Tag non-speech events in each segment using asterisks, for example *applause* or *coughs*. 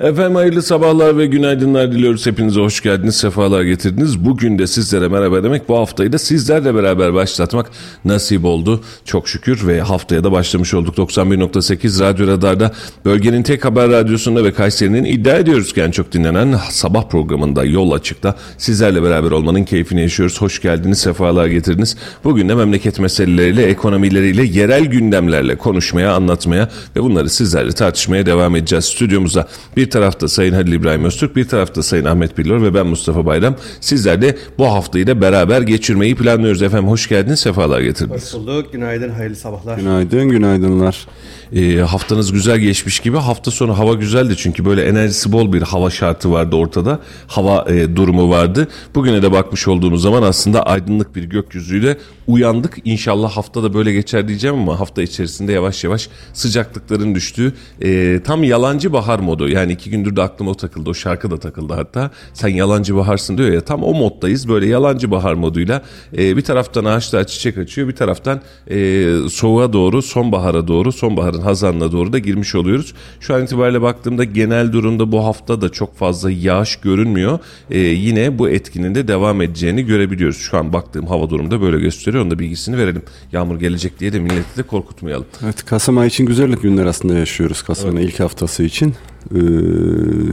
Efendim hayırlı sabahlar ve günaydınlar diliyoruz. Hepinize hoş geldiniz, sefalar getirdiniz. Bugün de sizlere merhaba demek, bu haftayı da sizlerle beraber başlatmak nasip oldu. Çok şükür ve haftaya da başlamış olduk. 91.8 Radyo Radar'da bölgenin tek haber radyosunda ve Kayseri'nin iddia ediyoruz ki en çok dinlenen sabah programında Yol Açık'ta sizlerle beraber olmanın keyfini yaşıyoruz. Hoş geldiniz, sefalar getirdiniz. Bugün de memleket meseleleriyle, ekonomileriyle, yerel gündemlerle konuşmaya, anlatmaya ve bunları sizlerle tartışmaya devam edeceğiz. Stüdyomuza bir tarafta Sayın Halil İbrahim Öztürk, bir tarafta Sayın Ahmet Billor ve ben Mustafa Bayram. Sizler de bu haftayı da beraber geçirmeyi planlıyoruz efendim. Hoş geldiniz, sefalar getirdiniz. Hoş bulduk. Günaydın, hayırlı sabahlar. Günaydın, günaydınlar. E, haftanız güzel geçmiş gibi. Hafta sonu hava güzeldi çünkü böyle enerjisi bol bir hava şartı vardı ortada. Hava e, durumu vardı. Bugüne de bakmış olduğumuz zaman aslında aydınlık bir gökyüzüyle uyandık. İnşallah hafta da böyle geçer diyeceğim ama hafta içerisinde yavaş yavaş sıcaklıkların düştüğü e, tam yalancı bahar modu. Yani iki gündür de aklıma o takıldı. O şarkı da takıldı hatta. Sen yalancı baharsın diyor ya tam o moddayız. Böyle yalancı bahar moduyla e, bir taraftan ağaçlar çiçek açıyor. Bir taraftan e, soğuğa doğru sonbahara doğru sonbaharın hazanına doğru da girmiş oluyoruz. Şu an itibariyle baktığımda genel durumda bu hafta da çok fazla yağış görünmüyor. E, yine bu etkinin de devam edeceğini görebiliyoruz. Şu an baktığım hava durumda böyle gösteriyor. Onun da bilgisini verelim. Yağmur gelecek diye de milleti de korkutmayalım. Evet, Kasım ayı için güzellik günler aslında yaşıyoruz. Kasım'ın evet. ilk haftası için. Ee,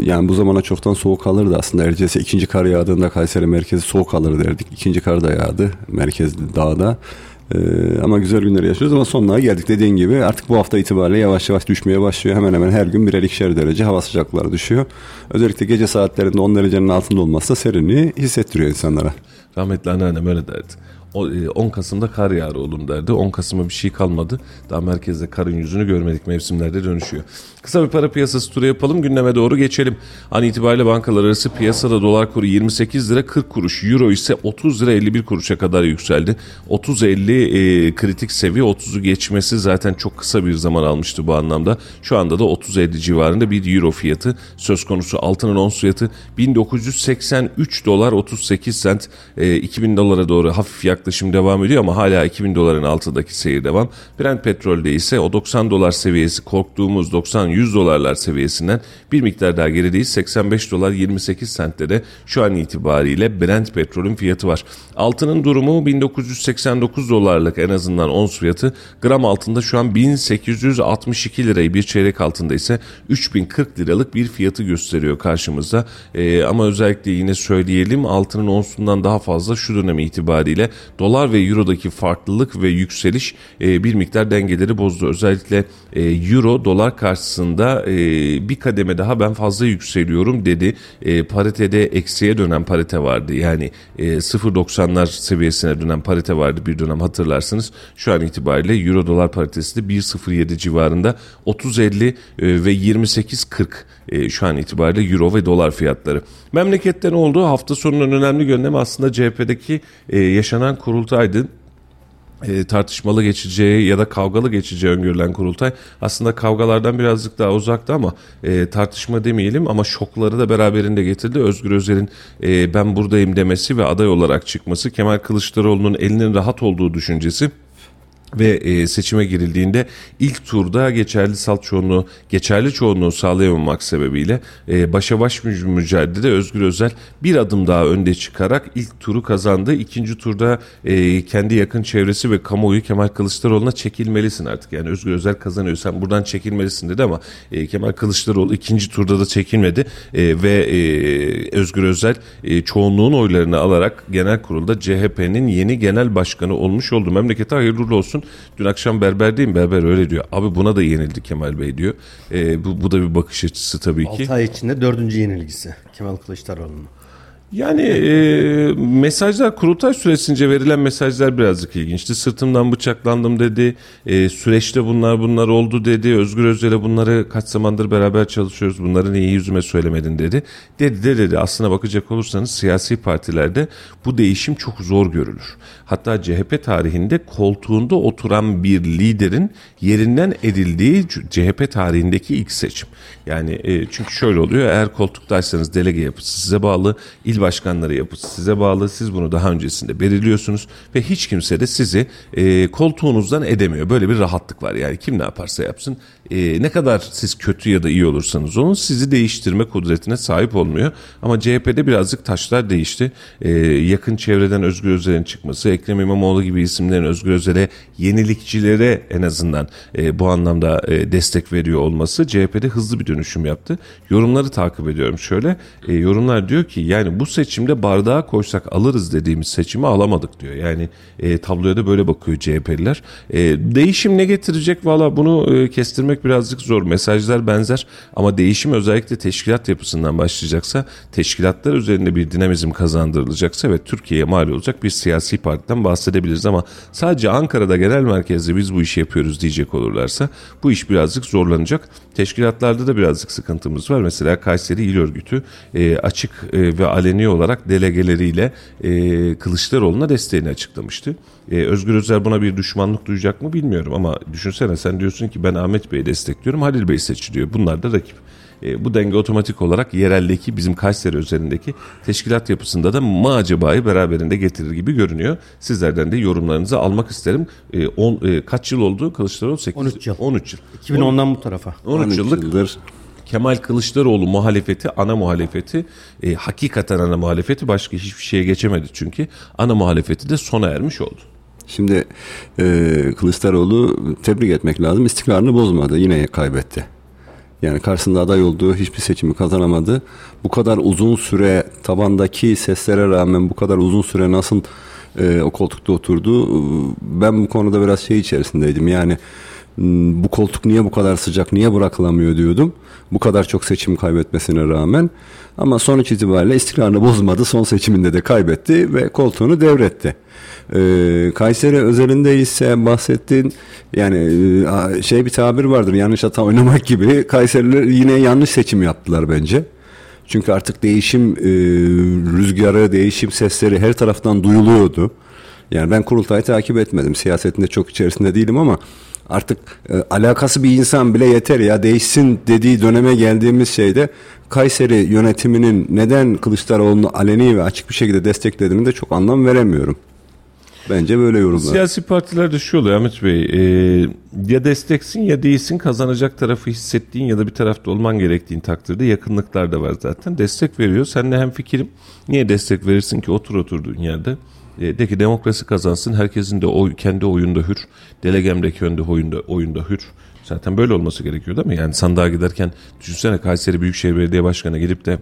yani bu zamana çoktan soğuk kalırdı aslında. Erciyes'e ikinci kar yağdığında Kayseri merkezi soğuk kalır derdik. İkinci kar da yağdı merkez dağda. Ee, ama güzel günler yaşıyoruz ama sonuna geldik dediğin gibi artık bu hafta itibariyle yavaş yavaş düşmeye başlıyor. Hemen hemen her gün birer ikişer derece hava sıcaklıkları düşüyor. Özellikle gece saatlerinde 10 derecenin altında olması da serinliği hissettiriyor insanlara. Rahmetli anneannem öyle derdi. 10 Kasım'da kar yağar oğlum derdi. 10 Kasım'a bir şey kalmadı. Daha merkezde karın yüzünü görmedik. Mevsimlerde dönüşüyor. Kısa bir para piyasası turu yapalım. Gündeme doğru geçelim. An itibariyle bankalar arası piyasada dolar kuru 28 lira 40 kuruş. Euro ise 30 lira 51 kuruşa kadar yükseldi. 30-50 e, kritik seviye 30'u geçmesi zaten çok kısa bir zaman almıştı bu anlamda. Şu anda da 30-50 civarında bir euro fiyatı söz konusu. Altının ons fiyatı 1983 dolar 38 sent. E, 2000 dolara doğru hafif yaklaşım devam ediyor ama hala 2000 doların altındaki seyir devam. Brent petrolde ise o 90 dolar seviyesi korktuğumuz 90 100 dolarlar seviyesinden bir miktar daha gerideyiz. 85 dolar 28 sentte de şu an itibariyle Brent petrolün fiyatı var. Altının durumu 1989 dolarlık en azından ons fiyatı. Gram altında şu an 1862 lirayı bir çeyrek altında ise 3040 liralık bir fiyatı gösteriyor karşımızda. Ee, ama özellikle yine söyleyelim altının onsundan daha fazla şu dönem itibariyle dolar ve eurodaki farklılık ve yükseliş e, bir miktar dengeleri bozdu. Özellikle e, euro dolar karşısında e, bir kademe daha ben fazla yükseliyorum dedi. E, paritede eksiye dönen parite vardı. Yani e, 0.90'lar seviyesine dönen parite vardı bir dönem hatırlarsınız. Şu an itibariyle euro dolar paritesi de 1.07 civarında 30.50 e, ve 28.40 e, şu an itibariyle euro ve dolar fiyatları. Memleketten olduğu hafta sonunun önemli gündemi aslında CHP'deki e, yaşanan kurultaydı e, tartışmalı geçeceği ya da kavgalı geçeceği öngörülen kurultay aslında kavgalardan birazcık daha uzakta ama e, tartışma demeyelim ama şokları da beraberinde getirdi. Özgür Özel'in e, ben buradayım demesi ve aday olarak çıkması Kemal Kılıçdaroğlu'nun elinin rahat olduğu düşüncesi ve e, seçime girildiğinde ilk turda geçerli salt çoğunluğu, geçerli çoğunluğu sağlayamamak sebebiyle e, başa baş mücadelede Özgür Özel bir adım daha önde çıkarak ilk turu kazandı. İkinci turda e, kendi yakın çevresi ve kamuoyu Kemal Kılıçdaroğlu'na çekilmelisin artık. Yani Özgür Özel kazanıyor sen buradan çekilmelisin dedi ama Kemal Kılıçdaroğlu ikinci turda da çekilmedi ve Özgür Özel çoğunluğun oylarını alarak genel kurulda CHP'nin yeni genel başkanı olmuş oldu. Memlekete hayırlı olsun olsun. Dün akşam berberdeyim berber öyle diyor. Abi buna da yenildi Kemal Bey diyor. E, bu, bu da bir bakış açısı tabii ki. 6 ay içinde dördüncü yenilgisi Kemal Kılıçdaroğlu'nun. Yani e, mesajlar kurultay süresince verilen mesajlar birazcık ilginçti. Sırtımdan bıçaklandım dedi. E, süreçte bunlar bunlar oldu dedi. Özgür Özel'e bunları kaç zamandır beraber çalışıyoruz. Bunları niye yüzüme söylemedin dedi. Dedi de dedi. Aslına bakacak olursanız siyasi partilerde bu değişim çok zor görülür. Hatta CHP tarihinde koltuğunda oturan bir liderin yerinden edildiği CHP tarihindeki ilk seçim. Yani e, çünkü şöyle oluyor. Eğer koltuktaysanız delege yapısı size bağlı. il başkanları yapısı size bağlı. Siz bunu daha öncesinde belirliyorsunuz ve hiç kimse de sizi e, koltuğunuzdan edemiyor. Böyle bir rahatlık var. Yani kim ne yaparsa yapsın e, ne kadar siz kötü ya da iyi olursanız olun sizi değiştirme kudretine sahip olmuyor. Ama CHP'de birazcık taşlar değişti. E, yakın çevreden Özgür Özel'in çıkması, Ekrem İmamoğlu gibi isimlerin Özgür Özel'e yenilikçilere en azından e, bu anlamda e, destek veriyor olması CHP'de hızlı bir dönüşüm yaptı. Yorumları takip ediyorum şöyle. E, yorumlar diyor ki yani bu seçimde bardağa koysak alırız dediğimiz seçimi alamadık diyor. Yani e, tabloya da böyle bakıyor CHP'liler. E, değişim ne getirecek valla bunu e, kestirmek birazcık zor. Mesajlar benzer ama değişim özellikle teşkilat yapısından başlayacaksa, teşkilatlar üzerinde bir dinamizm kazandırılacaksa ve Türkiye'ye mal olacak bir siyasi partiden bahsedebiliriz ama sadece Ankara'da genel merkezde biz bu işi yapıyoruz diyecek olurlarsa bu iş birazcık zorlanacak. Teşkilatlarda da birazcık sıkıntımız var. Mesela Kayseri İl Örgütü e, açık e, ve aleni olarak delegeleriyle e, Kılıçdaroğlu'na desteğini açıklamıştı. E, Özgür Özel buna bir düşmanlık duyacak mı bilmiyorum ama düşünsene sen diyorsun ki ben Ahmet Bey'i destekliyorum Halil Bey seçiliyor. Bunlar da rakip. E, bu denge otomatik olarak yereldeki bizim Kayseri üzerindeki teşkilat yapısında da mı acaba'yı beraberinde getirir gibi görünüyor. Sizlerden de yorumlarınızı almak isterim. E, on, e, kaç yıl oldu Kılıçdaroğlu? 8, 13 yıl. 13 yıl. 2010'dan bu tarafa. 13, 13 yıllık yıldır Kemal Kılıçdaroğlu muhalefeti, ana muhalefeti, e, hakikaten ana muhalefeti başka hiçbir şeye geçemedi çünkü. Ana muhalefeti de sona ermiş oldu. Şimdi e, Kılıçdaroğlu tebrik etmek lazım. İstikrarını bozmadı. Yine kaybetti. Yani karşısında aday olduğu hiçbir seçimi kazanamadı. Bu kadar uzun süre tabandaki seslere rağmen bu kadar uzun süre nasıl e, o koltukta oturdu? Ben bu konuda biraz şey içerisindeydim. Yani bu koltuk niye bu kadar sıcak, niye bırakılamıyor diyordum. Bu kadar çok seçim kaybetmesine rağmen. Ama sonuç itibariyle istikrarını bozmadı. Son seçiminde de kaybetti ve koltuğunu devretti. Ee, Kayseri özelinde ise bahsettiğin yani e, şey bir tabir vardır yanlış hata oynamak gibi Kayseriler yine yanlış seçim yaptılar bence. Çünkü artık değişim e, rüzgarı, değişim sesleri her taraftan duyuluyordu. Yani ben kurultayı takip etmedim. Siyasetinde çok içerisinde değilim ama artık e, alakası bir insan bile yeter ya değişsin dediği döneme geldiğimiz şeyde Kayseri yönetiminin neden Kılıçdaroğlu'nu aleni ve açık bir şekilde desteklediğini de çok anlam veremiyorum. Bence böyle yorumlar. Siyasi partilerde şu oluyor Ahmet Bey, e, ya desteksin ya değilsin kazanacak tarafı hissettiğin ya da bir tarafta olman gerektiğin takdirde yakınlıklar da var zaten. Destek veriyor. Seninle hem fikrim. Niye destek verirsin ki otur oturduğun yerde? E, de ki demokrasi kazansın. Herkesin de oy, kendi oyunda hür. Delegemdeki kendi oyunda, oyunda hür. Zaten böyle olması gerekiyor değil mi? Yani sandığa giderken düşünsene Kayseri Büyükşehir Belediye Başkanı gelip de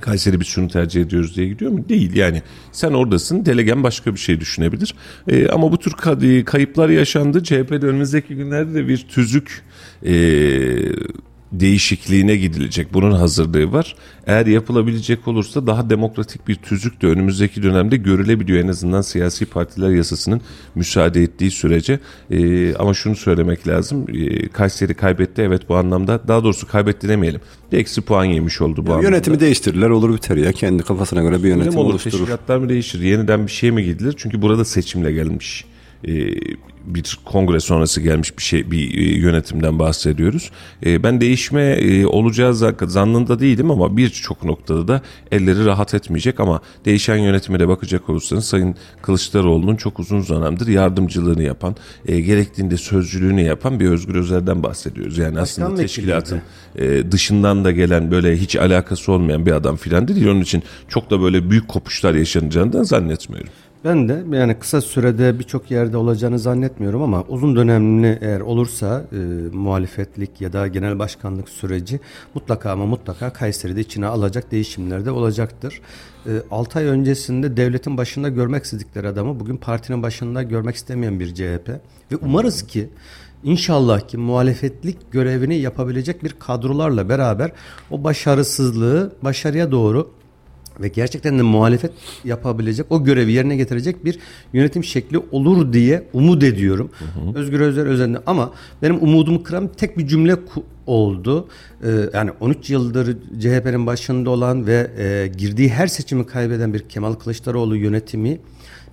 Kayseri biz şunu tercih ediyoruz diye gidiyor mu? Değil yani. Sen oradasın. Delegen başka bir şey düşünebilir. Ee, ama bu tür ka- kayıplar yaşandı. CHP'de önümüzdeki günlerde de bir tüzük e, değişikliğine gidilecek. Bunun hazırlığı var. Eğer yapılabilecek olursa daha demokratik bir tüzük de önümüzdeki dönemde görülebiliyor. En azından siyasi partiler yasasının müsaade ettiği sürece. Ee, ama şunu söylemek lazım. Ee, Kayseri kaybetti evet bu anlamda. Daha doğrusu kaybetti demeyelim. Bir eksi puan yemiş oldu bu anlamda. Yönetimi değiştirirler olur biter ya. Kendi kafasına göre bir yönetim olur? oluşturur. Teşkilatlar mı değişir? Yeniden bir şey mi gidilir? Çünkü burada seçimle gelmiş e, bir kongre sonrası gelmiş bir şey bir e, yönetimden bahsediyoruz. E, ben değişme e, olacağı zan- zannında değilim ama birçok noktada da elleri rahat etmeyecek ama değişen yönetime de bakacak olursanız Sayın Kılıçdaroğlu'nun çok uzun zamandır yardımcılığını yapan, gerektiğinde sözcülüğünü yapan bir Özgür Özel'den bahsediyoruz. Yani aslında vekiliydi. teşkilatın dışından da gelen böyle hiç alakası olmayan bir adam filan değil. Onun için çok da böyle büyük kopuşlar yaşanacağını da zannetmiyorum. Ben de yani kısa sürede birçok yerde olacağını zannetmiyorum ama uzun dönemli eğer olursa e, muhalefetlik ya da genel başkanlık süreci mutlaka ama mutlaka Kayseri'de içine alacak değişimler de olacaktır. E, 6 ay öncesinde devletin başında görmek istedikleri adamı bugün partinin başında görmek istemeyen bir CHP ve umarız ki İnşallah ki muhalefetlik görevini yapabilecek bir kadrolarla beraber o başarısızlığı başarıya doğru ve gerçekten de muhalefet yapabilecek, o görevi yerine getirecek bir yönetim şekli olur diye umut ediyorum. Hı hı. Özgür Özel özelinde ama benim umudumu kıran tek bir cümle oldu. Ee, yani 13 yıldır CHP'nin başında olan ve e, girdiği her seçimi kaybeden bir Kemal Kılıçdaroğlu yönetimi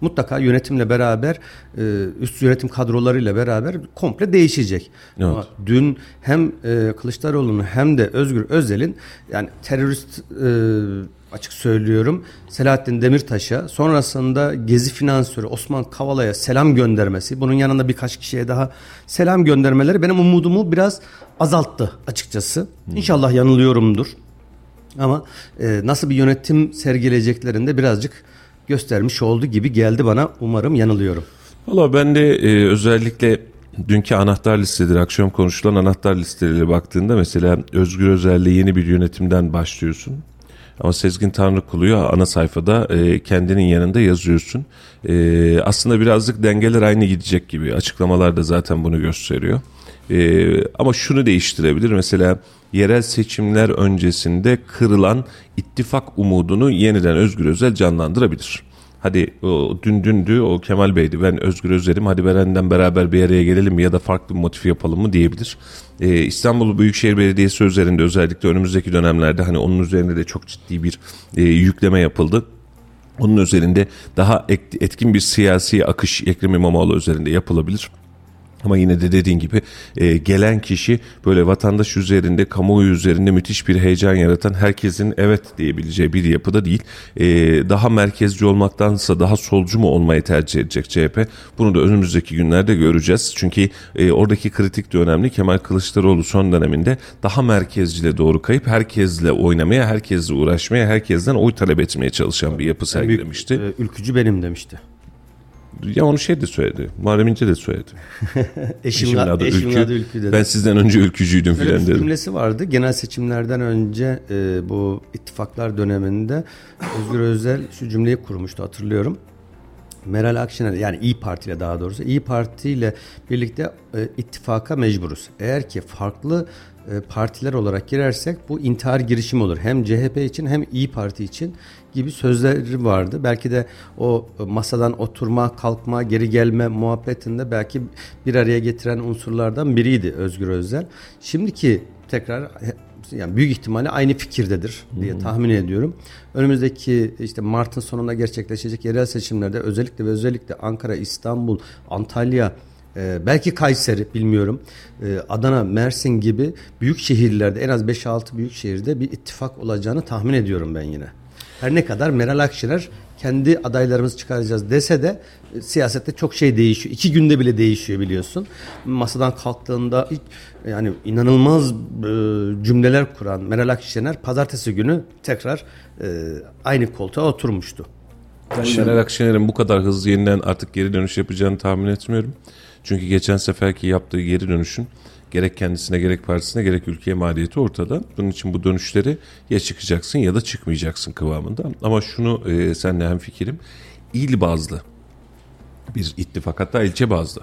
mutlaka yönetimle beraber e, üst yönetim kadrolarıyla beraber komple değişecek. Evet. Ama dün hem e, Kılıçdaroğlu'nun hem de Özgür Özel'in yani terörist e, açık söylüyorum Selahattin Demirtaş'a sonrasında Gezi finansörü Osman Kavala'ya selam göndermesi bunun yanında birkaç kişiye daha selam göndermeleri benim umudumu biraz azalttı açıkçası. Hmm. İnşallah yanılıyorumdur. Ama e, nasıl bir yönetim sergileyeceklerinde birazcık göstermiş oldu gibi geldi bana. Umarım yanılıyorum. Valla ben de e, özellikle dünkü anahtar listeleri, akşam konuşulan anahtar listeleriyle baktığında mesela Özgür Özel'le yeni bir yönetimden başlıyorsun. Ama Sezgin Tanrıkulu'yu ana sayfada e, kendinin yanında yazıyorsun. E, aslında birazcık dengeler aynı gidecek gibi. Açıklamalar da zaten bunu gösteriyor. E, ama şunu değiştirebilir. Mesela yerel seçimler öncesinde kırılan ittifak umudunu yeniden Özgür Özel canlandırabilir. Hadi o, dün dündü o Kemal Bey'di ben Özgür Özel'im hadi Beren'den beraber bir araya gelelim ya da farklı bir motif yapalım mı diyebilir. Ee, İstanbul Büyükşehir Belediyesi üzerinde özellikle önümüzdeki dönemlerde hani onun üzerinde de çok ciddi bir e, yükleme yapıldı. Onun üzerinde daha etkin bir siyasi akış Ekrem İmamoğlu üzerinde yapılabilir. Ama yine de dediğin gibi e, gelen kişi böyle vatandaş üzerinde, kamuoyu üzerinde müthiş bir heyecan yaratan herkesin evet diyebileceği bir yapıda değil. E, daha merkezci olmaktansa daha solcu mu olmayı tercih edecek CHP? Bunu da önümüzdeki günlerde göreceğiz. Çünkü e, oradaki kritik de önemli. Kemal Kılıçdaroğlu son döneminde daha merkezcile doğru kayıp herkesle oynamaya, herkesle uğraşmaya, herkesten oy talep etmeye çalışan bir yapı sergilemişti. Büyük, e, ülkücü benim demişti. Ya onu şey de söyledi. Muharrem İnce de söyledi. *laughs* eşimin, adı, eşimin Ülkü. adı Ülkü dedi. Ben sizden önce ülkücüydüm filan dedi. cümlesi vardı. Genel seçimlerden önce e, bu ittifaklar döneminde Özgür Özel şu cümleyi kurmuştu hatırlıyorum. Meral Akşener yani İyi Parti ile daha doğrusu İyi Parti ile birlikte e, ittifaka mecburuz. Eğer ki farklı e, partiler olarak girersek bu intihar girişimi olur. Hem CHP için hem İyi Parti için gibi sözleri vardı. Belki de o masadan oturma, kalkma, geri gelme muhabbetinde belki bir araya getiren unsurlardan biriydi Özgür Özel. Şimdiki tekrar yani büyük ihtimalle aynı fikirdedir diye hmm. tahmin ediyorum. Önümüzdeki işte Mart'ın sonunda gerçekleşecek yerel seçimlerde özellikle ve özellikle Ankara, İstanbul, Antalya, e, belki Kayseri bilmiyorum. E, Adana, Mersin gibi büyük şehirlerde en az 5-6 büyük şehirde bir ittifak olacağını tahmin ediyorum ben yine. Her ne kadar Meral Akşener kendi adaylarımızı çıkaracağız dese de e, siyasette çok şey değişiyor. İki günde bile değişiyor biliyorsun. Masadan kalktığında ilk, yani inanılmaz e, cümleler kuran Meral Akşener pazartesi günü tekrar e, aynı koltuğa oturmuştu. Meral Akşener'in bu kadar hızlı yeniden artık geri dönüş yapacağını tahmin etmiyorum. Çünkü geçen seferki yaptığı geri dönüşün gerek kendisine gerek partisine gerek ülkeye maliyeti ortada. Bunun için bu dönüşleri ya çıkacaksın ya da çıkmayacaksın kıvamında. Ama şunu e, senle hem fikrim il bazlı bir ittifak hatta ilçe bazlı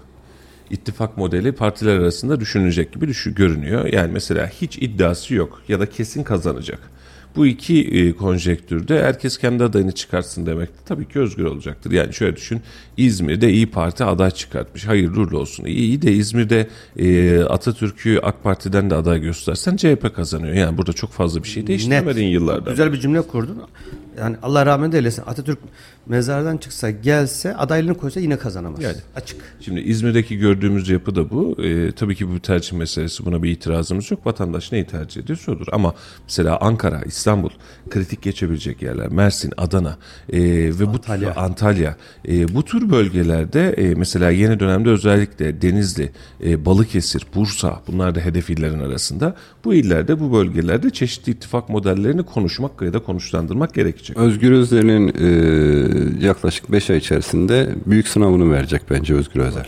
ittifak modeli partiler arasında düşünülecek gibi düşü görünüyor. Yani mesela hiç iddiası yok ya da kesin kazanacak. Bu iki e, konjektürde herkes kendi adayını çıkartsın demek tabii ki özgür olacaktır. Yani şöyle düşün İzmir'de İyi Parti aday çıkartmış. Hayırlı uğurlu olsun. İyi de İzmir'de e, Atatürk'ü AK Parti'den de aday göstersen CHP kazanıyor. Yani burada çok fazla bir şey değiştirmedin yıllarda. Güzel bir cümle kurdun. Yani Allah rahmet eylesin Atatürk mezardan çıksa gelse adaylığını koysa yine kazanamaz. Yani. Açık. Şimdi İzmir'deki gördüğümüz yapı da bu. Ee, tabii ki bu tercih meselesi buna bir itirazımız yok. Vatandaş neyi tercih ediyorsa odur. Ama mesela Ankara, İstanbul kritik geçebilecek yerler. Mersin, Adana e, ve Antalya. bu Antalya. E, bu tür bölgelerde e, mesela yeni dönemde özellikle Denizli, e, Balıkesir, Bursa bunlar da hedef illerin arasında. Bu illerde bu bölgelerde çeşitli ittifak modellerini konuşmak ya da konuşlandırmak gerekecek gerekecek? Özgür Özel'in e, yaklaşık 5 ay içerisinde büyük sınavını verecek bence Özgür Özel.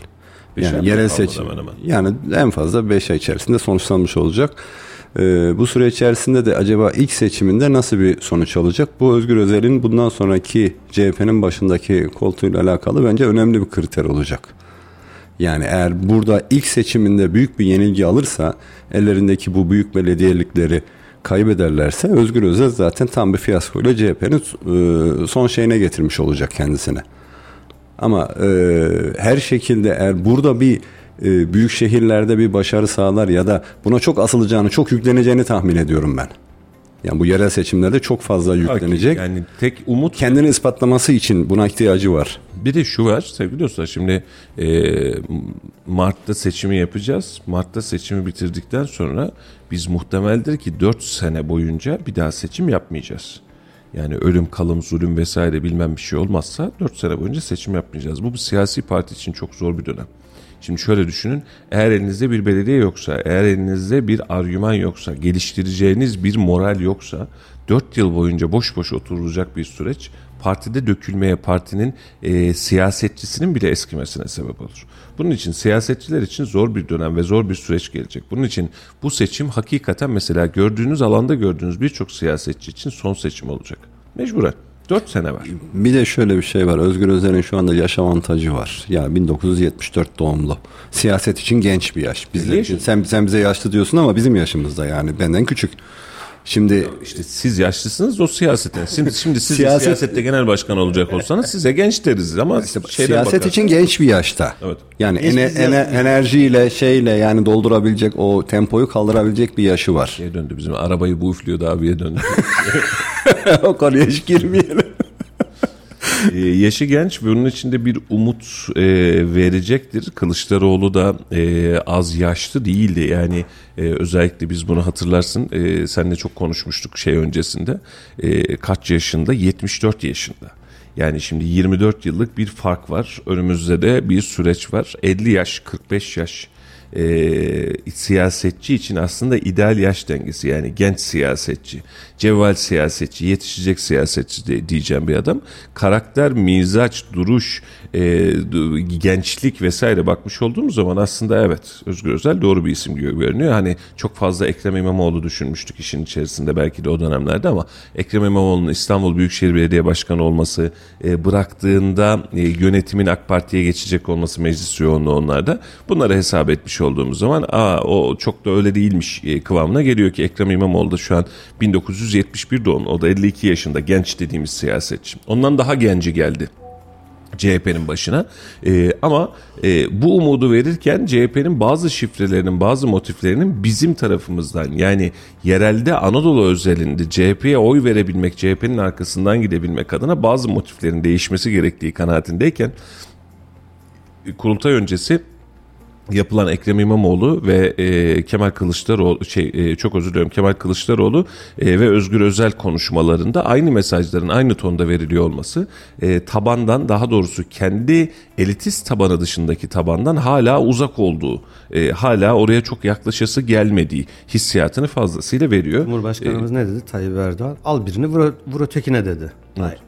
Yani yerel seçim. hemen hemen? Yani en fazla 5 ay içerisinde sonuçlanmış olacak. E, bu süre içerisinde de acaba ilk seçiminde nasıl bir sonuç alacak? Bu Özgür Özel'in bundan sonraki CHP'nin başındaki koltuğuyla alakalı bence önemli bir kriter olacak. Yani eğer burada ilk seçiminde büyük bir yenilgi alırsa ellerindeki bu büyük belediyelikleri kaybederlerse Özgür Özel zaten tam bir fiyaskoyla CHP'nin e, son şeyine getirmiş olacak kendisine. Ama e, her şekilde eğer burada bir e, büyük şehirlerde bir başarı sağlar ya da buna çok asılacağını, çok yükleneceğini tahmin ediyorum ben. Yani bu yerel seçimlerde çok fazla yüklenecek. Yani tek umut Kendini ispatlaması için buna ihtiyacı var. Bir de şu var sevgili dostlar şimdi e, Mart'ta seçimi yapacağız. Mart'ta seçimi bitirdikten sonra biz muhtemeldir ki 4 sene boyunca bir daha seçim yapmayacağız. Yani ölüm, kalım, zulüm vesaire bilmem bir şey olmazsa 4 sene boyunca seçim yapmayacağız. Bu bir siyasi parti için çok zor bir dönem. Şimdi şöyle düşünün. Eğer elinizde bir belediye yoksa, eğer elinizde bir argüman yoksa, geliştireceğiniz bir moral yoksa 4 yıl boyunca boş boş oturulacak bir süreç partide dökülmeye, partinin e, siyasetçisinin bile eskimesine sebep olur. Bunun için siyasetçiler için zor bir dönem ve zor bir süreç gelecek. Bunun için bu seçim hakikaten mesela gördüğünüz alanda gördüğünüz birçok siyasetçi için son seçim olacak. Mecburen. 4 sene var. Bir de şöyle bir şey var. Özgür Özel'in şu anda yaş avantajı var. Yani 1974 doğumlu. Siyaset için genç bir yaş. Bizler için. Sen, sen bize yaşlı diyorsun ama bizim yaşımızda yani. Benden küçük. Şimdi İşte siz yaşlısınız o siyasetin. Şimdi, şimdi siz Siyaset- siyasette genel başkan olacak olsanız size genç deriz ama işte siyaset bakarsanız- için genç bir yaşta. Evet. Yani ene- ene- enerjiyle şeyle yani doldurabilecek o tempoyu kaldırabilecek bir yaşı var. Şeye döndü bizim arabayı bu üflüyordu abiye döndü. *laughs* o konuya hiç girmeyelim. Ee, yaşı genç ve onun içinde bir umut e, verecektir. Kılıçdaroğlu da e, az yaşlı değildi. Yani e, özellikle biz bunu hatırlarsın. E, seninle çok konuşmuştuk şey öncesinde. E, kaç yaşında? 74 yaşında. Yani şimdi 24 yıllık bir fark var. Önümüzde de bir süreç var. 50 yaş, 45 yaş e, siyasetçi için aslında ideal yaş dengesi yani genç siyasetçi, cevval siyasetçi, yetişecek siyasetçi de, diyeceğim bir adam. Karakter, mizaç, duruş, e, gençlik vesaire bakmış olduğumuz zaman aslında evet Özgür Özel doğru bir isim gibi görünüyor. Hani çok fazla Ekrem İmamoğlu düşünmüştük işin içerisinde belki de o dönemlerde ama Ekrem İmamoğlu'nun İstanbul Büyükşehir Belediye Başkanı olması, e, bıraktığında e, yönetimin AK Parti'ye geçecek olması meclis yoğunluğu onlarda bunları hesap etmiş olduğumuz zaman aa o çok da öyle değilmiş e, kıvamına geliyor ki Ekrem İmamoğlu da şu an 1971 doğumlu o da 52 yaşında genç dediğimiz siyasetçi. Ondan daha genci geldi. CHP'nin başına. Ee, ama e, bu umudu verirken CHP'nin bazı şifrelerinin, bazı motiflerinin bizim tarafımızdan yani yerelde Anadolu özelinde CHP'ye oy verebilmek, CHP'nin arkasından gidebilmek adına bazı motiflerin değişmesi gerektiği kanaatindeyken kurultay öncesi yapılan Ekrem İmamoğlu ve e, Kemal Kılıçdaroğlu şey e, çok özür diliyorum Kemal Kılıçdaroğlu e, ve Özgür Özel konuşmalarında aynı mesajların aynı tonda veriliyor olması e, tabandan daha doğrusu kendi elitist tabanı dışındaki tabandan hala uzak olduğu e, hala oraya çok yaklaşası gelmediği hissiyatını fazlasıyla veriyor. Cumhurbaşkanımız ne dedi Tayyip Erdoğan? Al birini vur, vur ötekine dedi.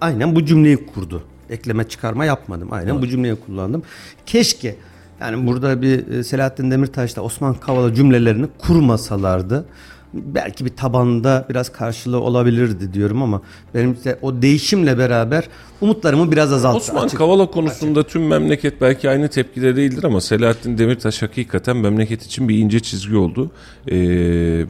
Aynen bu cümleyi kurdu. Ekleme çıkarma yapmadım. Aynen bu cümleyi kullandım. Keşke yani burada bir e, Selahattin Demirtaş'la Osman Kavala cümlelerini kurmasalardı belki bir tabanda biraz karşılığı olabilirdi diyorum ama benim de o değişimle beraber umutlarımı biraz azalttı. Osman açık. Kavala konusunda tüm memleket belki aynı tepkide değildir ama Selahattin Demirtaş hakikaten memleket için bir ince çizgi oldu. Ee,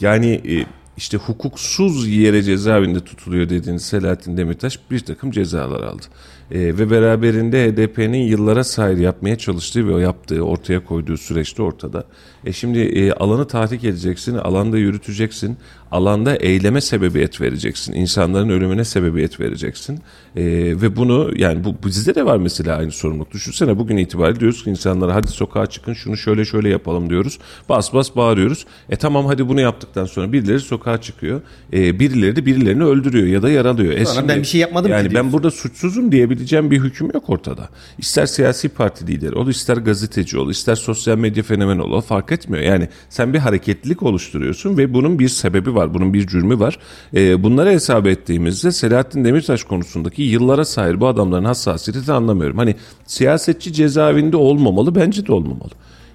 yani e, işte hukuksuz yere cezaevinde tutuluyor dediğiniz Selahattin Demirtaş bir takım cezalar aldı. Ee, ve beraberinde HDP'nin yıllara sahip yapmaya çalıştığı ve o yaptığı ortaya koyduğu süreçte ortada. E şimdi e, alanı tahrik edeceksin, alanda yürüteceksin, alanda eyleme sebebiyet vereceksin, insanların ölümüne sebebiyet vereceksin. E, ve bunu yani bu bizde de var mesela aynı sorumluluk. Düşünsene bugün itibariyle diyoruz ki insanlara hadi sokağa çıkın şunu şöyle şöyle yapalım diyoruz. Bas bas bağırıyoruz. E tamam hadi bunu yaptıktan sonra birileri sokağa çıkıyor. E, birileri de birilerini öldürüyor ya da yaralıyor. E Sonra ben bir şey yapmadım ki yani ben diyorsun. burada suçsuzum diyebileceğim bir hüküm yok ortada. İster siyasi parti lideri ol, ister gazeteci ol, ister sosyal medya fenomeni ol fark etmiyor. Yani sen bir hareketlilik oluşturuyorsun ve bunun bir sebebi var, bunun bir cürmü var. E, bunları hesap ettiğimizde Selahattin Demirtaş konusundaki yıllara sahip bu adamların hassasiyeti anlamıyorum. Hani siyasetçi cezaevinde olmamalı, bence de olmamalı.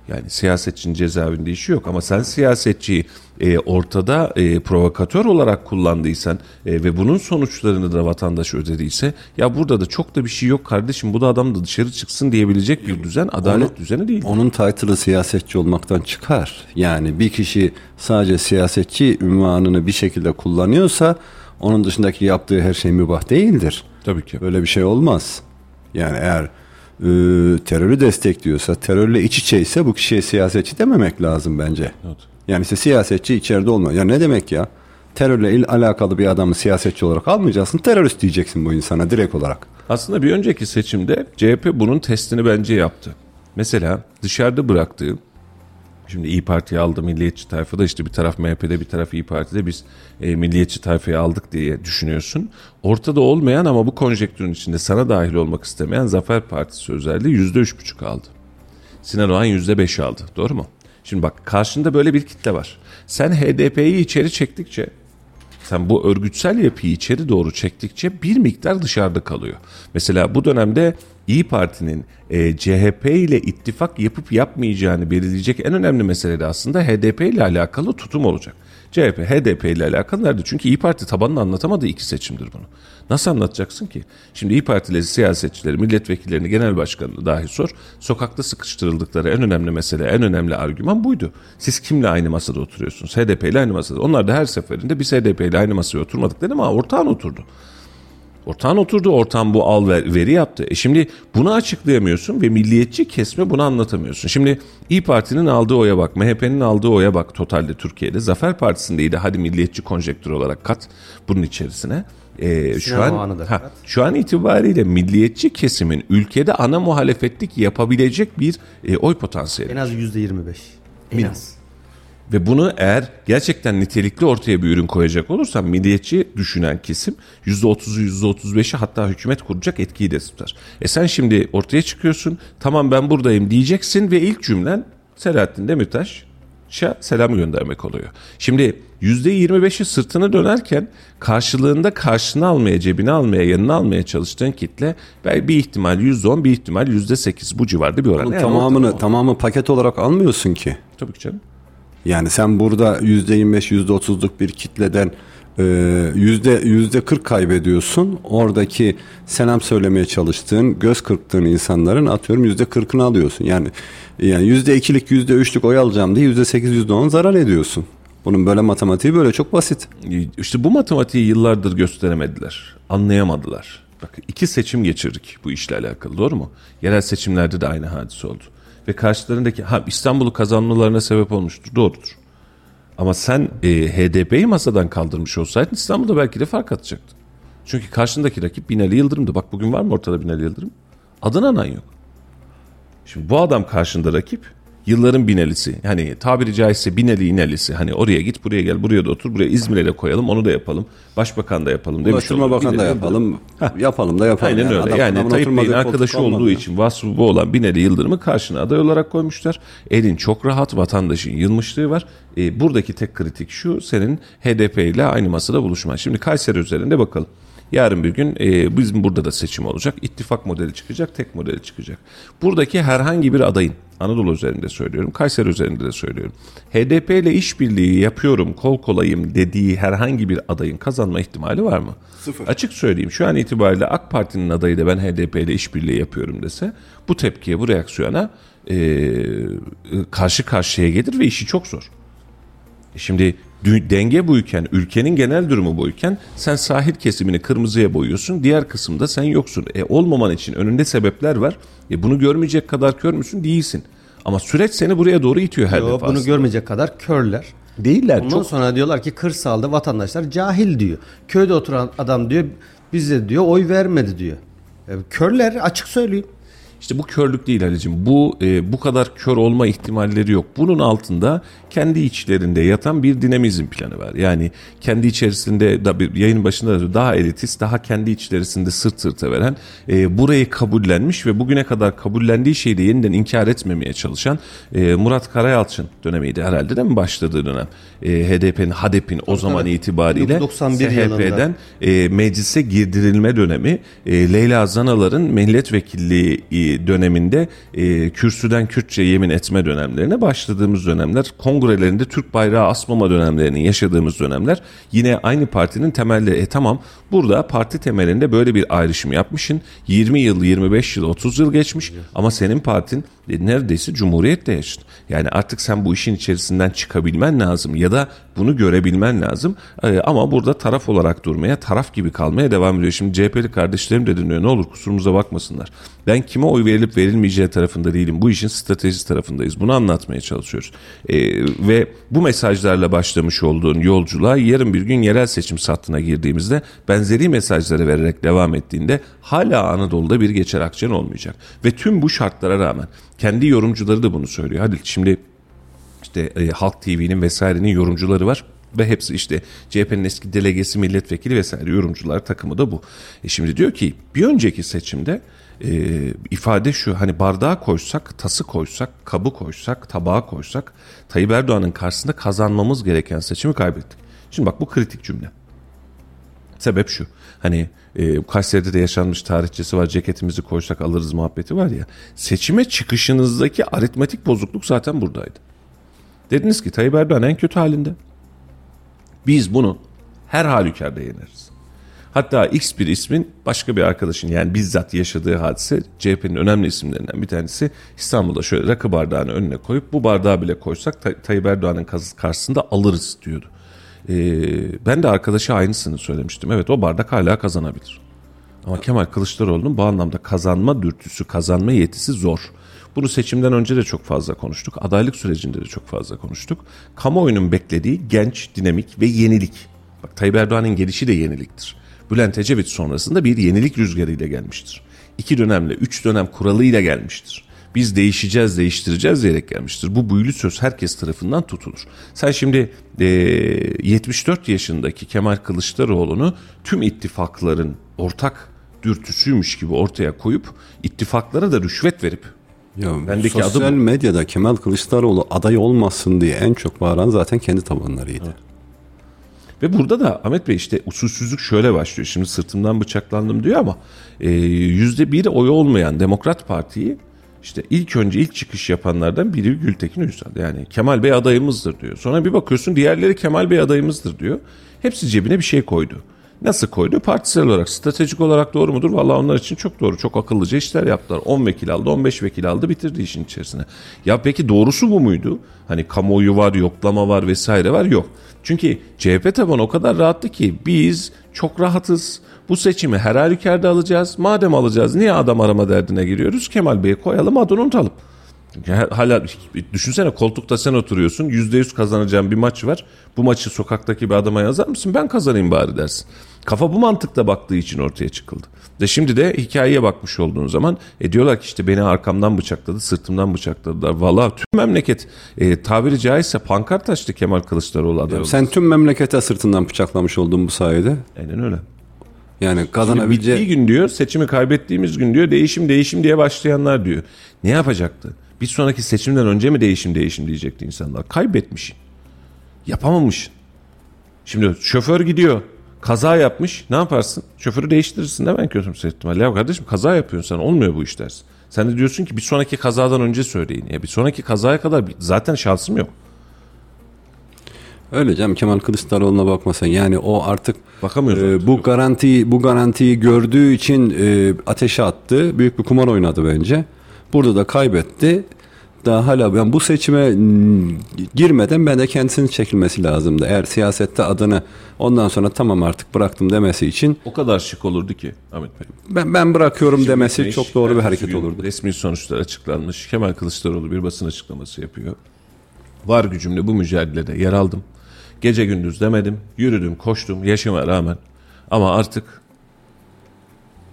Yani siyasetçinin cezaevinde işi yok ama sen siyasetçiyi e, ortada e, provokatör olarak kullandıysan e, ve bunun sonuçlarını da vatandaş ödediyse ya burada da çok da bir şey yok kardeşim bu da adam da dışarı çıksın diyebilecek bir düzen adalet Onu- düzeni değil. Onun title'ı siyasetçi olmaktan çıkar. Yani bir kişi sadece siyasetçi ünvanını bir şekilde kullanıyorsa onun dışındaki yaptığı her şey mübah değildir. Tabii ki. Böyle bir şey olmaz. Yani eğer e, terörü destekliyorsa, terörle iç içeyse bu kişiye siyasetçi dememek lazım bence. Evet. Yani işte siyasetçi içeride olmuyor. Ya ne demek ya? Terörle il- alakalı bir adamı siyasetçi olarak almayacaksın. Terörist diyeceksin bu insana direkt olarak. Aslında bir önceki seçimde CHP bunun testini bence yaptı. Mesela dışarıda bıraktığı Şimdi İyi Parti'yi aldı milliyetçi tayfada işte bir taraf MHP'de bir taraf İyi Parti'de biz e, milliyetçi tayfayı aldık diye düşünüyorsun. Ortada olmayan ama bu konjektürün içinde sana dahil olmak istemeyen Zafer Partisi özelliği yüzde üç buçuk aldı. Sinan Oğan yüzde beş aldı. Doğru mu? Şimdi bak karşında böyle bir kitle var. Sen HDP'yi içeri çektikçe sen bu örgütsel yapıyı içeri doğru çektikçe bir miktar dışarıda kalıyor. Mesela bu dönemde İyi Parti'nin e, CHP ile ittifak yapıp yapmayacağını belirleyecek en önemli mesele de aslında HDP ile alakalı tutum olacak. CHP HDP ile alakalı nerede? Çünkü İyi Parti tabanını anlatamadı iki seçimdir bunu. Nasıl anlatacaksın ki? Şimdi İyi Partili siyasetçileri, milletvekillerini, genel başkanını dahi sor. Sokakta sıkıştırıldıkları en önemli mesele, en önemli argüman buydu. Siz kimle aynı masada oturuyorsunuz? HDP ile aynı masada. Onlar da her seferinde biz HDP ile aynı masaya oturmadık dedi ama ortağın oturdu. Ortağın oturdu, ortağın bu al ver, veri yaptı. E şimdi bunu açıklayamıyorsun ve milliyetçi kesme bunu anlatamıyorsun. Şimdi İyi Parti'nin aldığı oya bak, MHP'nin aldığı oya bak totalde Türkiye'de. Zafer Partisi'ndeydi hadi milliyetçi konjektür olarak kat bunun içerisine. E, şu an ha, şu an itibariyle milliyetçi kesimin ülkede ana muhalefetlik yapabilecek bir e, oy potansiyeli. En az yüzde yirmi beş. En az. Ve bunu eğer gerçekten nitelikli ortaya bir ürün koyacak olursan milliyetçi düşünen kesim %30'u %35'i hatta hükümet kuracak etkiyi de tutar. E sen şimdi ortaya çıkıyorsun tamam ben buradayım diyeceksin ve ilk cümlen Selahattin Demirtaş'a selam göndermek oluyor. Şimdi %25'i sırtını dönerken karşılığında karşını almaya, cebine almaya, yanına almaya çalıştığın kitle belki bir ihtimal %10, bir ihtimal %8 bu civarda bir oran. Bunun Yani tamamını tamamı paket olarak almıyorsun ki. Tabii ki canım. Yani sen burada %25 %30'luk bir kitleden e, yüzde yüzde 40 kaybediyorsun. Oradaki selam söylemeye çalıştığın, göz kırptığın insanların atıyorum yüzde 40'ını alıyorsun. Yani yani yüzde ikilik yüzde üçlük oy alacağım diye yüzde sekiz yüzde on zarar ediyorsun. Bunun böyle matematiği böyle çok basit. İşte bu matematiği yıllardır gösteremediler. Anlayamadılar. Bak iki seçim geçirdik bu işle alakalı doğru mu? Yerel seçimlerde de aynı hadise oldu. Ve karşılarındaki ha İstanbul'u kazanmalarına sebep olmuştur. Doğrudur. Ama sen e, HDP'yi masadan kaldırmış olsaydın İstanbul'da belki de fark atacaktın. Çünkü karşındaki rakip Binali Yıldırım'dı. Bak bugün var mı ortada Binali Yıldırım? Adını anan yok. Şimdi bu adam karşında rakip yılların Binali'si. Hani tabiri caizse Binali İnelisi. Hani oraya git buraya gel buraya da otur buraya İzmir'e de koyalım onu da yapalım. Başbakan da yapalım demiş Ulaştırma olur. Bakanı da yapalım. Yapalım da yapalım. Aynen öyle. Adam- yani Tayyip Bey'in arkadaşı olduğu olmadı. için vasfı bu olan Binali Yıldırım'ı karşına aday olarak koymuşlar. Elin çok rahat vatandaşın yılmışlığı var. E, buradaki tek kritik şu senin HDP ile aynı masada buluşman. Şimdi Kayseri üzerinde bakalım. Yarın bir gün e, bizim burada da seçim olacak. İttifak modeli çıkacak, tek modeli çıkacak. Buradaki herhangi bir adayın, Anadolu üzerinde söylüyorum, Kayseri üzerinde de söylüyorum. HDP ile işbirliği yapıyorum, kol kolayım dediği herhangi bir adayın kazanma ihtimali var mı? Sıfır. Açık söyleyeyim şu an itibariyle AK Parti'nin adayı da ben HDP ile işbirliği yapıyorum dese bu tepkiye, bu reaksiyona e, karşı karşıya gelir ve işi çok zor. E Şimdi denge buyken, ülkenin genel durumu buyken sen sahil kesimini kırmızıya boyuyorsun. Diğer kısımda sen yoksun. E olmaman için önünde sebepler var. E bunu görmeyecek kadar kör müsün? Değilsin. Ama süreç seni buraya doğru itiyor her Yo, defasında. bunu görmeyecek kadar körler. Değiller. Ondan Çok sonra diyorlar ki kırsalda vatandaşlar cahil diyor. Köyde oturan adam diyor bize diyor oy vermedi diyor. E, körler açık söyleyeyim. İşte bu körlük değil Halicim. Bu e, bu kadar kör olma ihtimalleri yok. Bunun altında kendi içlerinde yatan bir dinamizm planı var. Yani kendi içerisinde da bir yayın başında da daha elitist, daha kendi içerisinde sırt sırta veren, e, burayı kabullenmiş ve bugüne kadar kabullendiği şeyi de yeniden inkar etmemeye çalışan e, Murat Karayalçın dönemiydi herhalde değil mi başladığı dönem? E, HDP'nin, HADEP'in o zaman tabii. itibariyle 91 SHP'den e, meclise girdirilme dönemi e, Leyla Zanalar'ın milletvekilliği döneminde e, kürsüden Kürtçe yemin etme dönemlerine başladığımız dönemler kongrelerinde Türk bayrağı asmama dönemlerini yaşadığımız dönemler yine aynı partinin temelleri e tamam burada parti temelinde böyle bir ayrışım yapmışsın 20 yıl 25 yıl 30 yıl geçmiş ama senin partin e, neredeyse cumhuriyetle yaşadın. Yani artık sen bu işin içerisinden çıkabilmen lazım ya da bunu görebilmen lazım. E, ama burada taraf olarak durmaya, taraf gibi kalmaya devam ediyor. Şimdi CHP'li kardeşlerim de dinliyor. Ne olur kusurumuza bakmasınlar. Ben kime oy verilip verilmeyeceği tarafında değilim. Bu işin stratejisi tarafındayız. Bunu anlatmaya çalışıyoruz. E, ve bu mesajlarla başlamış olduğun yolculuğa yarın bir gün yerel seçim sattına girdiğimizde benzeri mesajları vererek devam ettiğinde hala Anadolu'da bir geçer akçen olmayacak. Ve tüm bu şartlara rağmen kendi yorumcuları da bunu söylüyor. Hadi şimdi işte e, Halk TV'nin vesairenin yorumcuları var ve hepsi işte CHP'nin eski delegesi milletvekili vesaire yorumcular takımı da bu. E şimdi diyor ki bir önceki seçimde e, ifade şu hani bardağı koysak, tası koysak, kabı koysak, tabağı koysak Tayyip Erdoğan'ın karşısında kazanmamız gereken seçimi kaybettik. Şimdi bak bu kritik cümle. Sebep şu. Hani e, Kayseri'de de yaşanmış tarihçesi var. Ceketimizi koysak alırız muhabbeti var ya. Seçime çıkışınızdaki aritmetik bozukluk zaten buradaydı. Dediniz ki Tayyip Erdoğan en kötü halinde. Biz bunu her halükarda yeneriz. Hatta X bir ismin başka bir arkadaşın yani bizzat yaşadığı hadise CHP'nin önemli isimlerinden bir tanesi İstanbul'da şöyle rakı bardağını önüne koyup bu bardağı bile koysak Tay- Tayyip Erdoğan'ın karşısında alırız diyordu. Ee, ben de arkadaşa aynısını söylemiştim. Evet o bardak hala kazanabilir. Ama Kemal Kılıçdaroğlu'nun bu anlamda kazanma dürtüsü, kazanma yetisi zor. Bunu seçimden önce de çok fazla konuştuk. Adaylık sürecinde de çok fazla konuştuk. Kamuoyunun beklediği genç, dinamik ve yenilik. Bak Tayyip Erdoğan'ın gelişi de yeniliktir. Bülent Ecevit sonrasında bir yenilik rüzgarıyla gelmiştir. İki dönemle, üç dönem kuralıyla gelmiştir. Biz değişeceğiz, değiştireceğiz diyerek gelmiştir. Bu büyülü söz herkes tarafından tutulur. Sen şimdi e, 74 yaşındaki Kemal Kılıçdaroğlu'nu tüm ittifakların ortak dürtüsüymüş gibi ortaya koyup ittifaklara da rüşvet verip Ya, Bendeki adı sosyal bu. medyada Kemal Kılıçdaroğlu aday olmasın diye en çok bağıran zaten kendi tabanlarıydı. Ve burada da Ahmet Bey işte usulsüzlük şöyle başlıyor. Şimdi sırtımdan bıçaklandım diyor ama e, yüzde bir oyu olmayan Demokrat Parti'yi işte ilk önce ilk çıkış yapanlardan biri Gültekin Uysal. Yani Kemal Bey adayımızdır diyor. Sonra bir bakıyorsun diğerleri Kemal Bey adayımızdır diyor. Hepsi cebine bir şey koydu. Nasıl koydu? Partisel olarak, stratejik olarak doğru mudur? Vallahi onlar için çok doğru. Çok akıllıca işler yaptılar. 10 vekil aldı, 15 vekil aldı, bitirdi işin içerisine. Ya peki doğrusu bu muydu? Hani kamuoyu var, yoklama var vesaire var. Yok. Çünkü CHP tabanı o kadar rahattı ki biz çok rahatız. Bu seçimi her halükarda alacağız. Madem alacağız niye adam arama derdine giriyoruz? Kemal Bey'i koyalım adını unutalım. Hala düşünsene koltukta sen oturuyorsun. Yüzde yüz kazanacağın bir maç var. Bu maçı sokaktaki bir adama yazar mısın? Ben kazanayım bari dersin. Kafa bu mantıkla baktığı için ortaya çıkıldı. Ve şimdi de hikayeye bakmış olduğun zaman e diyorlar ki işte beni arkamdan bıçakladı, sırtımdan bıçakladılar. Valla tüm memleket e, tabiri caizse pankart açtı Kemal Kılıçdaroğlu adayı. Sen tüm memlekete sırtından bıçaklamış oldun bu sayede. Aynen öyle. Yani kazanabileceği... bittiği gün diyor, seçimi kaybettiğimiz gün diyor, değişim değişim diye başlayanlar diyor. Ne yapacaktı? Bir sonraki seçimden önce mi değişim değişim diyecekti insanlar. Kaybetmiş. Yapamamış. Şimdi şoför gidiyor. Kaza yapmış. Ne yaparsın? Şoförü değiştirirsin değil mi en kötü ihtimalle? Ya kardeşim kaza yapıyorsun sen. Olmuyor bu iş dersin. Sen de diyorsun ki bir sonraki kazadan önce söyleyin. Ya bir sonraki kazaya kadar zaten şansım yok. Öyle canım Kemal Kılıçdaroğlu'na bakmasan yani o artık Bakamıyoruz e, artık, bu yok. garantiyi bu garantiyi gördüğü için e, ateşe attı. Büyük bir kumar oynadı bence. Burada da kaybetti. Daha hala ben bu seçime girmeden ben de kendisinin çekilmesi lazımdı. Eğer siyasette adını ondan sonra tamam artık bıraktım demesi için O kadar şık olurdu ki Ahmet Bey. ben ben bırakıyorum demesi Şimdi çok doğru bir hareket olurdu. Resmi sonuçlar açıklanmış. Kemal Kılıçdaroğlu bir basın açıklaması yapıyor. Var gücümle bu mücadelede yer aldım. Gece gündüz demedim. Yürüdüm, koştum yaşıma rağmen. Ama artık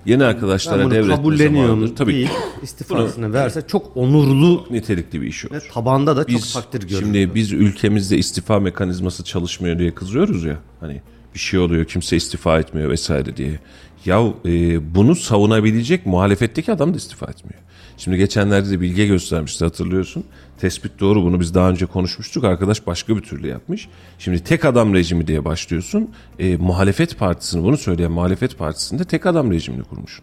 Yeni Ben arkadaşlara bunu devretme kabulleniyorum zamanıdır. Tabii değil, istifasını verse çok onurlu nitelikli bir iş olur. ve tabanda da Biz çok takdir görür. şimdi biz ülkemizde istifa mekanizması çalışmıyor diye kızıyoruz ya. Hani bir şey oluyor kimse istifa etmiyor vesaire diye. Ya e, bunu savunabilecek muhalefetteki adam da istifa etmiyor. Şimdi geçenlerde de bilge göstermişti hatırlıyorsun. Tespit doğru bunu biz daha önce konuşmuştuk. Arkadaş başka bir türlü yapmış. Şimdi tek adam rejimi diye başlıyorsun. E, muhalefet partisini bunu söyleyen muhalefet partisinde tek adam rejimini kurmuş.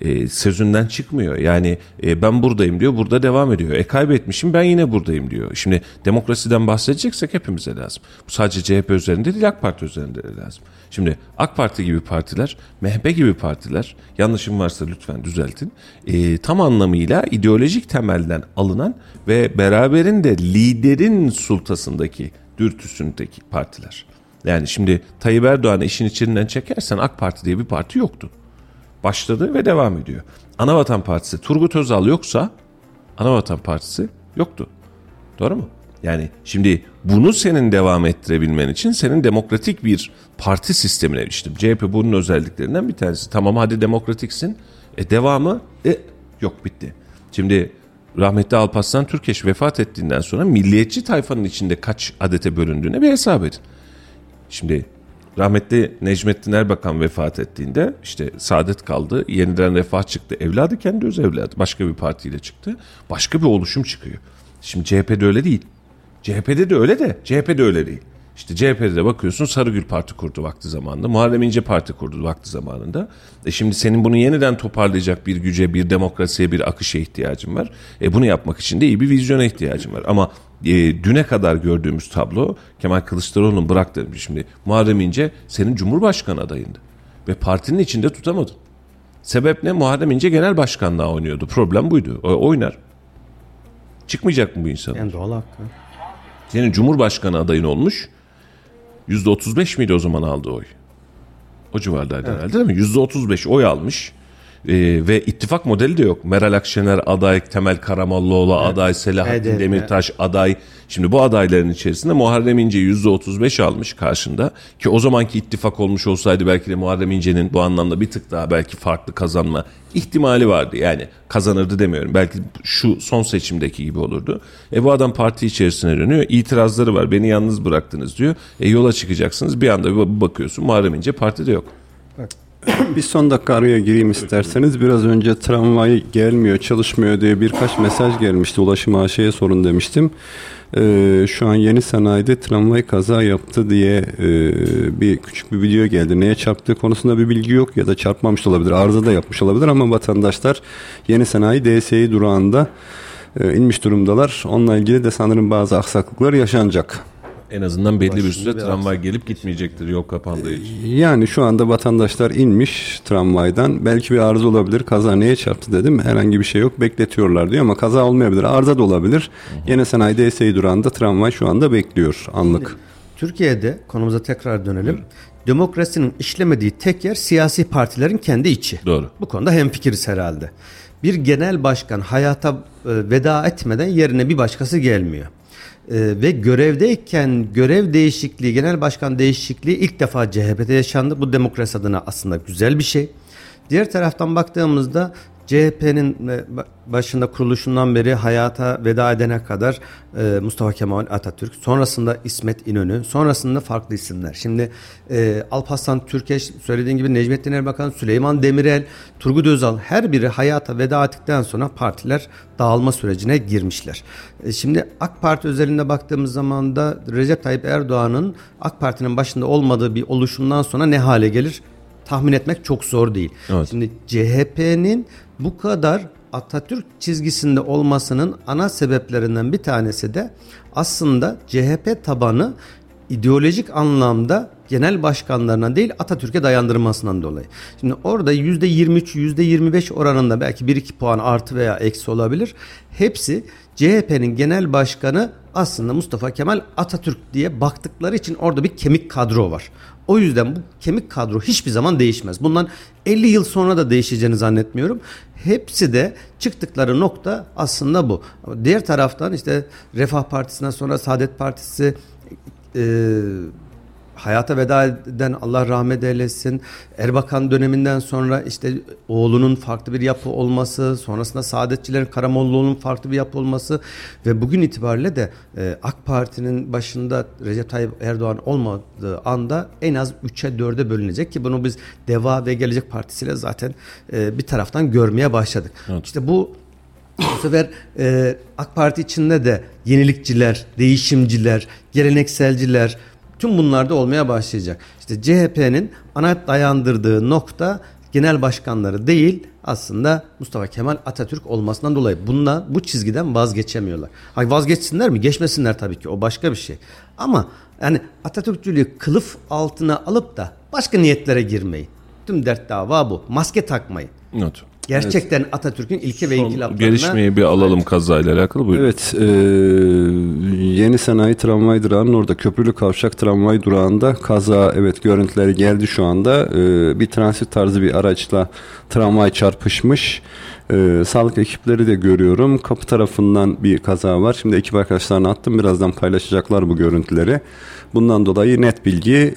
E, sözünden çıkmıyor. Yani e, ben buradayım diyor, burada devam ediyor. E kaybetmişim ben yine buradayım diyor. Şimdi demokrasiden bahsedeceksek hepimize lazım. Bu sadece CHP üzerinde değil AK Parti üzerinde de lazım. Şimdi AK Parti gibi partiler, MHP gibi partiler, yanlışım varsa lütfen düzeltin. e, tam anlamıyla ideolojik temelden alınan ve beraberinde liderin sultasındaki, dürtüsündeki partiler. Yani şimdi Tayyip Erdoğan'ı işin içinden çekersen AK Parti diye bir parti yoktu başladı ve devam ediyor. Anavatan Partisi Turgut Özal yoksa Anavatan Partisi yoktu. Doğru mu? Yani şimdi bunu senin devam ettirebilmen için senin demokratik bir parti sistemine işte CHP bunun özelliklerinden bir tanesi. Tamam hadi demokratiksin. E devamı e, yok bitti. Şimdi rahmetli Alparslan Türkeş vefat ettiğinden sonra milliyetçi tayfanın içinde kaç adete bölündüğüne bir hesap edin. Şimdi rahmetli Necmettin Erbakan vefat ettiğinde işte Saadet kaldı. Yeniden Refah çıktı. Evladı kendi öz evladı. Başka bir partiyle çıktı. Başka bir oluşum çıkıyor. Şimdi CHP'de öyle değil. CHP'de de öyle de CHP'de öyle değil. İşte CHP'de de bakıyorsun Sarıgül Parti kurdu vakti zamanında. Muharrem İnce Parti kurdu vakti zamanında. E şimdi senin bunu yeniden toparlayacak bir güce, bir demokrasiye, bir akışa ihtiyacın var. E bunu yapmak için de iyi bir vizyona ihtiyacın var. Ama e, düne kadar gördüğümüz tablo Kemal Kılıçdaroğlu'nun bıraktığım şimdi Muharrem İnce senin Cumhurbaşkanı adayındı. Ve partinin içinde tutamadın. Sebep ne? Muharrem İnce genel başkanlığa oynuyordu. Problem buydu. O, oynar. Çıkmayacak mı bu insan? En doğal hakkı. Senin Cumhurbaşkanı adayın olmuş. %35 miydi o zaman aldığı oy? O civardaydı herhalde değil mi? %35 oy almış. Ee, ve ittifak modeli de yok. Meral Akşener aday, Temel Karamollaoğlu aday, Selahattin HDP. Demirtaş aday. Şimdi bu adayların içerisinde Muharrem İnce %35 almış karşında. Ki o zamanki ittifak olmuş olsaydı belki de Muharrem İnce'nin bu anlamda bir tık daha belki farklı kazanma ihtimali vardı. Yani kazanırdı demiyorum. Belki şu son seçimdeki gibi olurdu. E bu adam parti içerisine dönüyor. İtirazları var. Beni yalnız bıraktınız diyor. E yola çıkacaksınız. Bir anda bir bakıyorsun Muharrem İnce partide yok. *coughs* Bir son dakika araya gireyim isterseniz. Biraz önce tramvay gelmiyor, çalışmıyor diye birkaç mesaj gelmişti. Ulaşım AŞ'ye sorun demiştim. Ee, şu an yeni sanayide tramvay kaza yaptı diye e, bir küçük bir video geldi. Neye çarptığı konusunda bir bilgi yok ya da çarpmamış olabilir. Arıza da yapmış olabilir ama vatandaşlar yeni sanayi DSİ durağında e, inmiş durumdalar. Onunla ilgili de sanırım bazı aksaklıklar yaşanacak. En azından belli bir süre tramvay gelip gitmeyecektir yol kapandığı için. Yani şu anda vatandaşlar inmiş tramvaydan. Belki bir arıza olabilir. Kaza neye çarptı dedim. Herhangi bir şey yok. Bekletiyorlar diyor ama kaza olmayabilir. Arıza da olabilir. Yine sanayi DSİ durağında tramvay şu anda bekliyor anlık. Türkiye'de konumuza tekrar dönelim. Demokrasinin işlemediği tek yer siyasi partilerin kendi içi. Doğru. Bu konuda hemfikiriz herhalde. Bir genel başkan hayata e, veda etmeden yerine bir başkası gelmiyor. E, ve görevdeyken görev değişikliği, genel başkan değişikliği ilk defa CHP'de yaşandı. Bu demokrasi adına aslında güzel bir şey. Diğer taraftan baktığımızda CHP'nin başında kuruluşundan beri hayata veda edene kadar e, Mustafa Kemal Atatürk, sonrasında İsmet İnönü, sonrasında farklı isimler. Şimdi e, Alparslan Türkeş, söylediğin gibi Necmettin Erbakan, Süleyman Demirel, Turgut Özal her biri hayata veda ettikten sonra partiler dağılma sürecine girmişler. E, şimdi AK Parti özelinde baktığımız zaman da Recep Tayyip Erdoğan'ın AK Parti'nin başında olmadığı bir oluşumdan sonra ne hale gelir? tahmin etmek çok zor değil. Evet. Şimdi CHP'nin bu kadar Atatürk çizgisinde olmasının ana sebeplerinden bir tanesi de aslında CHP tabanı ideolojik anlamda genel başkanlarına değil Atatürk'e dayandırmasından dolayı. Şimdi orada %23, %25 oranında belki 1-2 puan artı veya eksi olabilir. Hepsi CHP'nin genel başkanı aslında Mustafa Kemal Atatürk diye baktıkları için orada bir kemik kadro var. O yüzden bu kemik kadro hiçbir zaman değişmez. Bundan 50 yıl sonra da değişeceğini zannetmiyorum. Hepsi de çıktıkları nokta aslında bu. Diğer taraftan işte Refah Partisi'nden sonra Saadet Partisi e, hayata veda eden Allah rahmet eylesin. Erbakan döneminden sonra işte oğlunun farklı bir yapı olması, sonrasında Saadetçilerin Karamollaoğlu'nun farklı bir yapı olması ve bugün itibariyle de e, AK Parti'nin başında Recep Tayyip Erdoğan olmadığı anda en az 3'e 4'e bölünecek ki bunu biz Deva ve Gelecek Partisi ile zaten e, bir taraftan görmeye başladık. Evet. İşte bu bu sefer e, AK Parti içinde de yenilikçiler, değişimciler, gelenekselciler, Tüm bunlar da olmaya başlayacak. İşte CHP'nin ana dayandırdığı nokta genel başkanları değil aslında Mustafa Kemal Atatürk olmasından dolayı bununla bu çizgiden vazgeçemiyorlar. Hay vazgeçsinler mi? Geçmesinler tabii ki. O başka bir şey. Ama yani Atatürkçülüğü kılıf altına alıp da başka niyetlere girmeyin. Tüm dert dava bu. Maske takmayın. Evet. Gerçekten evet. Atatürk'ün ilke ve inkılaplarına... Gelişmeyi bir alalım kazayla alakalı. Buyurun. Evet. E, yeni sanayi tramvay durağının orada Köprülü Kavşak tramvay durağında kaza evet görüntüleri geldi şu anda. E, bir transit tarzı bir araçla tramvay çarpışmış. E, sağlık ekipleri de görüyorum. Kapı tarafından bir kaza var. Şimdi ekip arkadaşlarına attım. Birazdan paylaşacaklar bu görüntüleri. Bundan dolayı net bilgi e,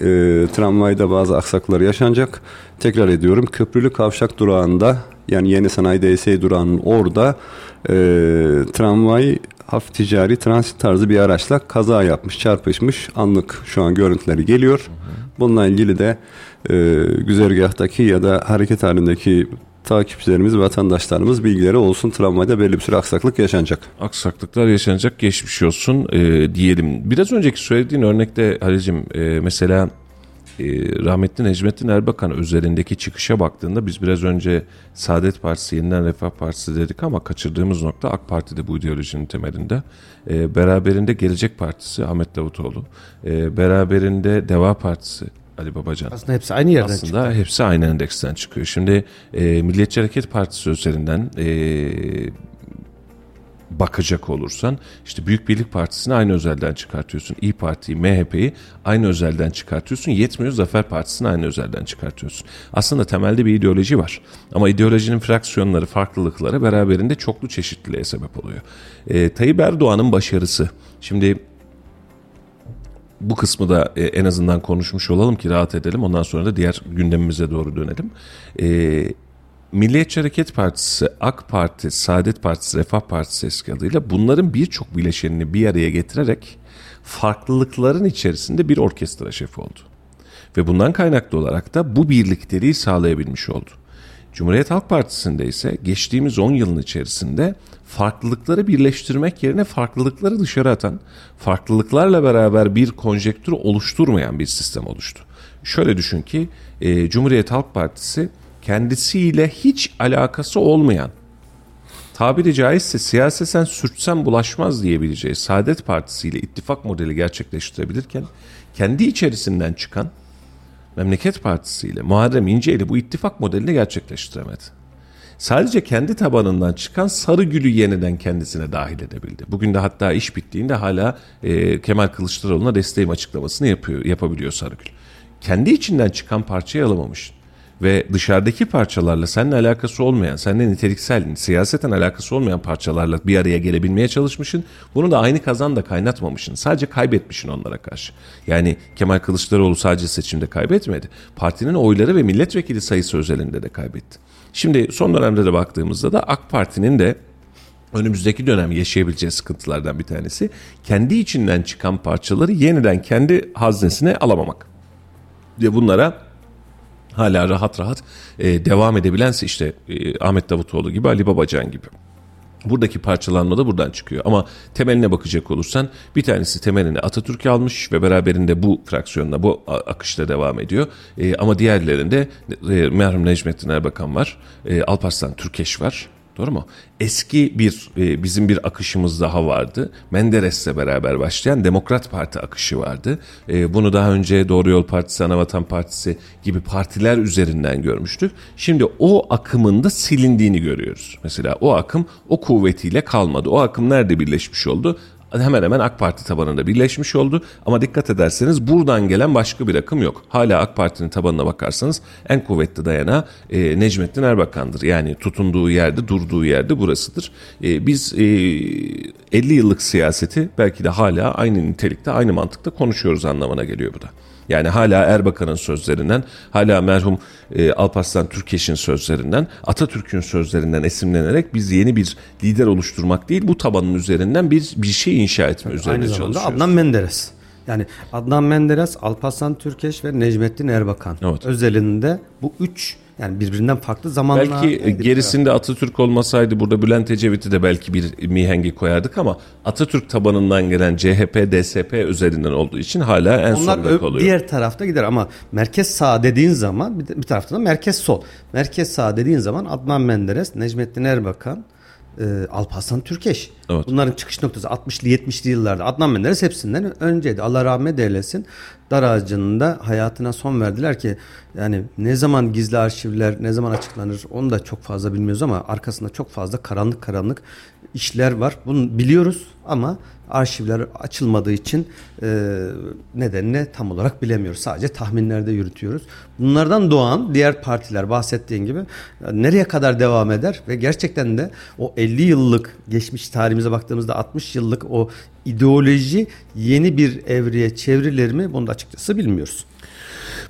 tramvayda bazı aksaklar yaşanacak. Tekrar ediyorum Köprülü Kavşak durağında yani Yeni Sanayi DS durağının orada e, tramvay hafif ticari transit tarzı bir araçla kaza yapmış, çarpışmış. Anlık şu an görüntüleri geliyor. Bununla ilgili de e, güzergahtaki ya da hareket halindeki takipçilerimiz, vatandaşlarımız bilgileri olsun. Tramvayda belli bir süre aksaklık yaşanacak. Aksaklıklar yaşanacak. Geçmiş olsun e, diyelim. Biraz önceki söylediğin örnekte Halicim e, mesela e, rahmetli Necmettin Erbakan özelindeki çıkışa baktığında biz biraz önce Saadet Partisi, Yeniden Refah Partisi dedik ama kaçırdığımız nokta AK Parti'de bu ideolojinin temelinde. E, beraberinde Gelecek Partisi Ahmet Davutoğlu, e, beraberinde Deva Partisi Ali Babacan. Aslında hepsi aynı yerden Aslında çıktı. hepsi aynı endeksten çıkıyor. Şimdi e, Milliyetçi Hareket Partisi üzerinden e, bakacak olursan işte Büyük Birlik Partisi'ni aynı özelden çıkartıyorsun. İyi Parti'yi, MHP'yi aynı özelden çıkartıyorsun. Yetmiyor Zafer Partisi'ni aynı özelden çıkartıyorsun. Aslında temelde bir ideoloji var. Ama ideolojinin fraksiyonları, farklılıkları beraberinde çoklu çeşitliliğe sebep oluyor. E, Tayyip Erdoğan'ın başarısı. Şimdi bu kısmı da e, en azından konuşmuş olalım ki rahat edelim. Ondan sonra da diğer gündemimize doğru dönelim. E, Milliyetçi Hareket Partisi, AK Parti, Saadet Partisi, Refah Partisi eski adıyla bunların birçok bileşenini bir araya getirerek farklılıkların içerisinde bir orkestra şefi oldu. Ve bundan kaynaklı olarak da bu birlikteliği sağlayabilmiş oldu. Cumhuriyet Halk Partisi'nde ise geçtiğimiz 10 yılın içerisinde farklılıkları birleştirmek yerine farklılıkları dışarı atan, farklılıklarla beraber bir konjektür oluşturmayan bir sistem oluştu. Şöyle düşün ki e, Cumhuriyet Halk Partisi kendisiyle hiç alakası olmayan, tabiri caizse siyaseten sürtsem bulaşmaz diyebileceği Saadet Partisi ile ittifak modeli gerçekleştirebilirken, kendi içerisinden çıkan Memleket Partisi ile Muharrem İnce ile bu ittifak modelini gerçekleştiremedi. Sadece kendi tabanından çıkan Sarıgül'ü yeniden kendisine dahil edebildi. Bugün de hatta iş bittiğinde hala e, Kemal Kılıçdaroğlu'na desteğim açıklamasını yapıyor, yapabiliyor Sarıgül. Kendi içinden çıkan parçayı alamamış ve dışarıdaki parçalarla seninle alakası olmayan, seninle niteliksel, siyaseten alakası olmayan parçalarla bir araya gelebilmeye çalışmışsın. Bunu da aynı kazan da kaynatmamışsın. Sadece kaybetmişsin onlara karşı. Yani Kemal Kılıçdaroğlu sadece seçimde kaybetmedi. Partinin oyları ve milletvekili sayısı özelinde de kaybetti. Şimdi son dönemde de baktığımızda da AK Parti'nin de önümüzdeki dönem yaşayabileceği sıkıntılardan bir tanesi kendi içinden çıkan parçaları yeniden kendi haznesine alamamak. Ve bunlara hala rahat rahat e, devam edebilense işte e, Ahmet Davutoğlu gibi Ali Babacan gibi. Buradaki parçalanma da buradan çıkıyor. Ama temeline bakacak olursan bir tanesi temelini Atatürk almış ve beraberinde bu fraksiyonla bu akışla devam ediyor. E, ama diğerlerinde e, merhum Necmettin Erbakan var. E, Alparslan Türkeş var. Doğru mu? Eski bir e, bizim bir akışımız daha vardı. Menderes'le beraber başlayan Demokrat Parti akışı vardı. E, bunu daha önce Doğru Yol Partisi, Anavatan Partisi gibi partiler üzerinden görmüştük. Şimdi o akımın da silindiğini görüyoruz. Mesela o akım o kuvvetiyle kalmadı. O akım nerede birleşmiş oldu? Hemen hemen AK Parti tabanında birleşmiş oldu. Ama dikkat ederseniz buradan gelen başka bir akım yok. Hala AK Parti'nin tabanına bakarsanız en kuvvetli dayanağı e, Necmettin Erbakan'dır. Yani tutunduğu yerde, durduğu yerde burasıdır. E, biz e, 50 yıllık siyaseti belki de hala aynı nitelikte, aynı mantıkta konuşuyoruz anlamına geliyor bu da. Yani hala Erbakan'ın sözlerinden, hala merhum e, Alparslan Türkeş'in sözlerinden, Atatürk'ün sözlerinden esinlenerek biz yeni bir lider oluşturmak değil, bu tabanın üzerinden bir bir şey inşa etme üzerine Aynı çalışıyoruz. Adnan Menderes. Yani Adnan Menderes, Alparslan Türkeş ve Necmettin Erbakan Evet. özelinde bu üç yani birbirinden farklı zamanlar. Belki e, gerisinde Atatürk olmasaydı burada Bülent Ecevit'i de belki bir mihengi koyardık ama Atatürk tabanından gelen CHP, DSP üzerinden olduğu için hala en Onlar sonda kalıyor. diğer tarafta gider ama merkez sağ dediğin zaman bir, bir tarafta da merkez sol. Merkez sağ dediğin zaman Adnan Menderes, Necmettin Erbakan, e, Alparslan Türkeş. Evet. Bunların çıkış noktası 60'lı 70'li yıllarda. Adnan Menderes hepsinden önceydi. Allah rahmet eylesin. Dar ağacında hayatına son verdiler ki yani ne zaman gizli arşivler ne zaman açıklanır onu da çok fazla bilmiyoruz ama arkasında çok fazla karanlık karanlık işler var. Bunu biliyoruz ama arşivler açılmadığı için e, nedenini tam olarak bilemiyoruz. Sadece tahminlerde yürütüyoruz. Bunlardan doğan diğer partiler bahsettiğin gibi e, nereye kadar devam eder ve gerçekten de o 50 yıllık geçmiş tarihimize baktığımızda 60 yıllık o ideoloji yeni bir evreye çevrilir mi bunu da açıkçası bilmiyoruz.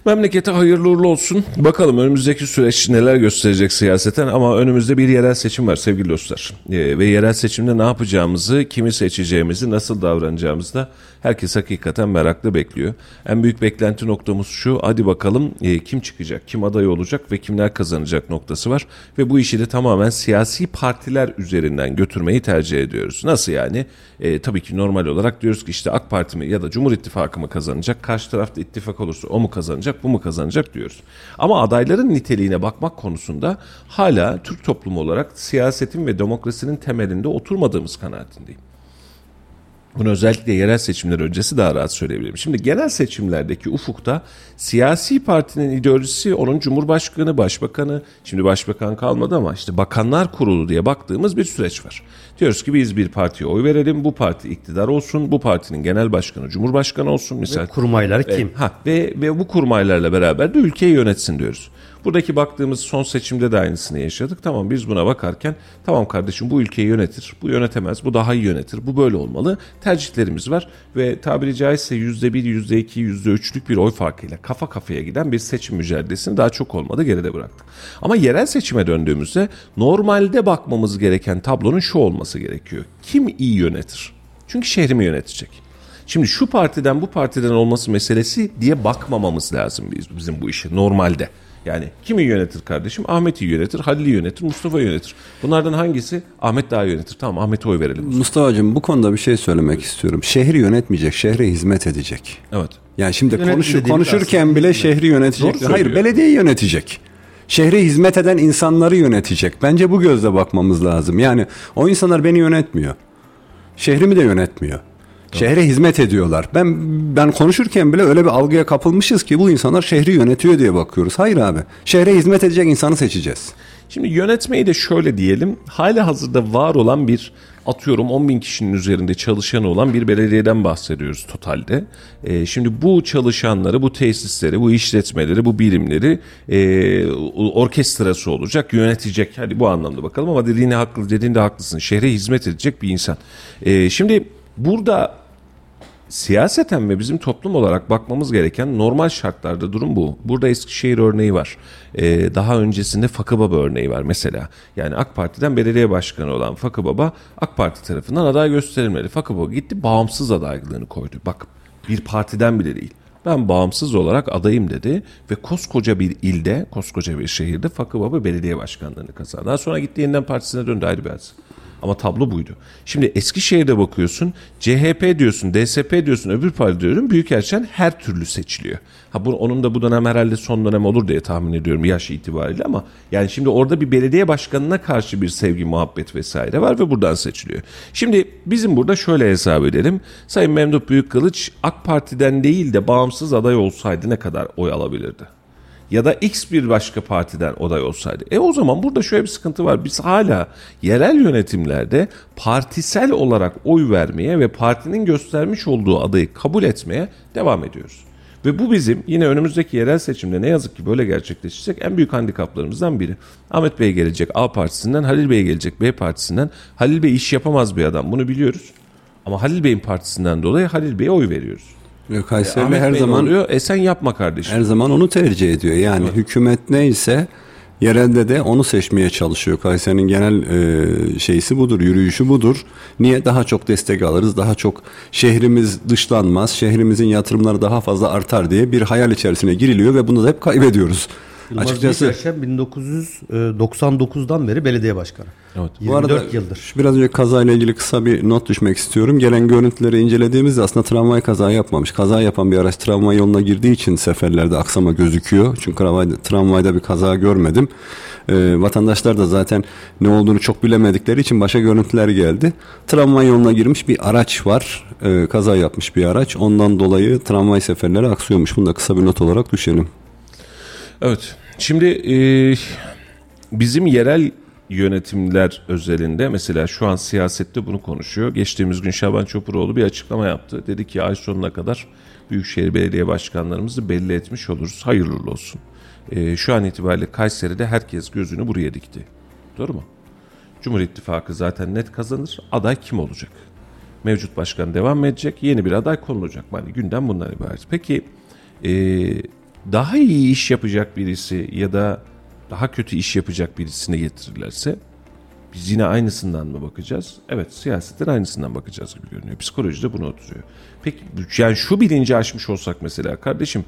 Memlekete hayırlı uğurlu olsun. Bakalım önümüzdeki süreç neler gösterecek siyaseten ama önümüzde bir yerel seçim var sevgili dostlar. Ee, ve yerel seçimde ne yapacağımızı, kimi seçeceğimizi, nasıl davranacağımızı da herkes hakikaten meraklı bekliyor. En büyük beklenti noktamız şu. Hadi bakalım e, kim çıkacak, kim aday olacak ve kimler kazanacak noktası var. Ve bu işi de tamamen siyasi partiler üzerinden götürmeyi tercih ediyoruz. Nasıl yani? E, tabii ki normal olarak diyoruz ki işte AK Parti mi ya da Cumhur İttifakı mı kazanacak? Karşı tarafta ittifak olursa o mu kazanacak, bu mu kazanacak diyoruz. Ama adayların niteliğine bakmak konusunda hala Türk toplumu olarak siyasetin ve demokrasinin temelinde oturmadığımız kanaatindeyim. Bunu özellikle yerel seçimler öncesi daha rahat söyleyebilirim. Şimdi genel seçimlerdeki ufukta siyasi partinin ideolojisi onun cumhurbaşkanı, başbakanı, şimdi başbakan kalmadı ama işte bakanlar kurulu diye baktığımız bir süreç var. Diyoruz ki biz bir partiye oy verelim, bu parti iktidar olsun, bu partinin genel başkanı cumhurbaşkanı olsun. Misal Kurmayları kim? Ha ve ve bu kurmaylarla beraber de ülkeyi yönetsin diyoruz. Buradaki baktığımız son seçimde de aynısını yaşadık. Tamam biz buna bakarken tamam kardeşim bu ülkeyi yönetir, bu yönetemez, bu daha iyi yönetir, bu böyle olmalı. Tercihlerimiz var ve tabiri caizse yüzde bir, yüzde iki, yüzde üçlük bir oy farkıyla kafa kafaya giden bir seçim mücadelesini daha çok olmadı geride bıraktık. Ama yerel seçime döndüğümüzde normalde bakmamız gereken tablonun şu olması gerekiyor. Kim iyi yönetir? Çünkü şehrimi yönetecek. Şimdi şu partiden bu partiden olması meselesi diye bakmamamız lazım biz, bizim bu işe normalde. Yani kimi yönetir kardeşim? Ahmet'i yönetir, Halil'i yönetir, Mustafa yönetir. Bunlardan hangisi? Ahmet daha yönetir. Tamam Ahmet'e oy verelim. Mustafa'cığım bu konuda bir şey söylemek istiyorum. Şehri yönetmeyecek, şehre hizmet edecek. Evet. Yani şimdi konuşur, konuşurken aslında bile şehri yönetecek. Doğru Hayır, belediyeyi yönetecek. Şehre hizmet eden insanları yönetecek. Bence bu gözle bakmamız lazım. Yani o insanlar beni yönetmiyor. Şehrimi de yönetmiyor. Şehre hizmet ediyorlar. Ben ben konuşurken bile öyle bir algıya kapılmışız ki bu insanlar şehri yönetiyor diye bakıyoruz. Hayır abi. Şehre hizmet edecek insanı seçeceğiz. Şimdi yönetmeyi de şöyle diyelim. Hala hazırda var olan bir atıyorum 10 bin kişinin üzerinde çalışanı olan bir belediyeden bahsediyoruz totalde. Ee, şimdi bu çalışanları, bu tesisleri, bu işletmeleri, bu birimleri e, orkestrası olacak, yönetecek. Hadi bu anlamda bakalım ama dediğine haklı, dediğinde haklısın. Şehre hizmet edecek bir insan. Ee, şimdi burada siyaseten ve bizim toplum olarak bakmamız gereken normal şartlarda durum bu. Burada Eskişehir örneği var. Ee, daha öncesinde Fakı Baba örneği var mesela. Yani AK Parti'den belediye başkanı olan Fakı Baba AK Parti tarafından aday gösterilmedi. Fakı Baba gitti bağımsız adaylığını koydu. Bak bir partiden bile değil. Ben bağımsız olarak adayım dedi ve koskoca bir ilde, koskoca bir şehirde Fakı Baba belediye başkanlığını kazandı. Daha sonra gitti yeniden partisine döndü ayrı bir hadise. Ama tablo buydu. Şimdi Eskişehir'de bakıyorsun CHP diyorsun, DSP diyorsun, öbür parti diyorum Büyükelçen her türlü seçiliyor. Ha bu, onun da bu dönem herhalde son dönem olur diye tahmin ediyorum yaş itibariyle ama yani şimdi orada bir belediye başkanına karşı bir sevgi, muhabbet vesaire var ve buradan seçiliyor. Şimdi bizim burada şöyle hesap edelim. Sayın Memduh Büyükkılıç AK Parti'den değil de bağımsız aday olsaydı ne kadar oy alabilirdi? Ya da X bir başka partiden aday olsaydı. E o zaman burada şöyle bir sıkıntı var. Biz hala yerel yönetimlerde partisel olarak oy vermeye ve partinin göstermiş olduğu adayı kabul etmeye devam ediyoruz. Ve bu bizim yine önümüzdeki yerel seçimde ne yazık ki böyle gerçekleşecek en büyük handikaplarımızdan biri. Ahmet Bey gelecek A partisinden, Halil Bey gelecek B partisinden. Halil Bey iş yapamaz bir adam bunu biliyoruz. Ama Halil Bey'in partisinden dolayı Halil Bey'e oy veriyoruz. Kayseri Ahmet her Bey zaman oluyor? E sen yapma kardeşim. her zaman onu tercih ediyor. Yani hükümet neyse yerelde de onu seçmeye çalışıyor. Kayseri'nin genel e, şeysi budur, yürüyüşü budur. Niye daha çok destek alırız, daha çok şehrimiz dışlanmaz, şehrimizin yatırımları daha fazla artar diye bir hayal içerisine giriliyor ve bunu da hep kaybediyoruz. Yılmaz Açıkçası Büyükerşen 1999'dan beri belediye başkanı. Evet. 24 Bu arada yıldır. biraz önce kazayla ilgili kısa bir not düşmek istiyorum. Gelen görüntüleri incelediğimizde aslında tramvay kaza yapmamış. Kaza yapan bir araç tramvay yoluna girdiği için seferlerde aksama gözüküyor. Çünkü tramvayda, tramvayda bir kaza görmedim. Ee, vatandaşlar da zaten ne olduğunu çok bilemedikleri için başa görüntüler geldi. Tramvay yoluna girmiş bir araç var. Ee, kaza yapmış bir araç. Ondan dolayı tramvay seferleri aksıyormuş. Bunu da kısa bir not olarak düşelim. Evet. Şimdi e, bizim yerel yönetimler özelinde mesela şu an siyasette bunu konuşuyor. Geçtiğimiz gün Şaban Çopuroğlu bir açıklama yaptı. Dedi ki ay sonuna kadar Büyükşehir Belediye Başkanlarımızı belli etmiş oluruz. Hayırlı olsun. E, şu an itibariyle Kayseri'de herkes gözünü buraya dikti. Doğru mu? Cumhur İttifakı zaten net kazanır. Aday kim olacak? Mevcut başkan devam edecek? Yeni bir aday konulacak. Yani gündem bundan ibaret. Peki e, daha iyi iş yapacak birisi ya da daha kötü iş yapacak birisini getirirlerse biz yine aynısından mı bakacağız? Evet siyasetten aynısından bakacağız gibi görünüyor. Psikolojide bunu oturuyor. Peki yani şu bilinci aşmış olsak mesela kardeşim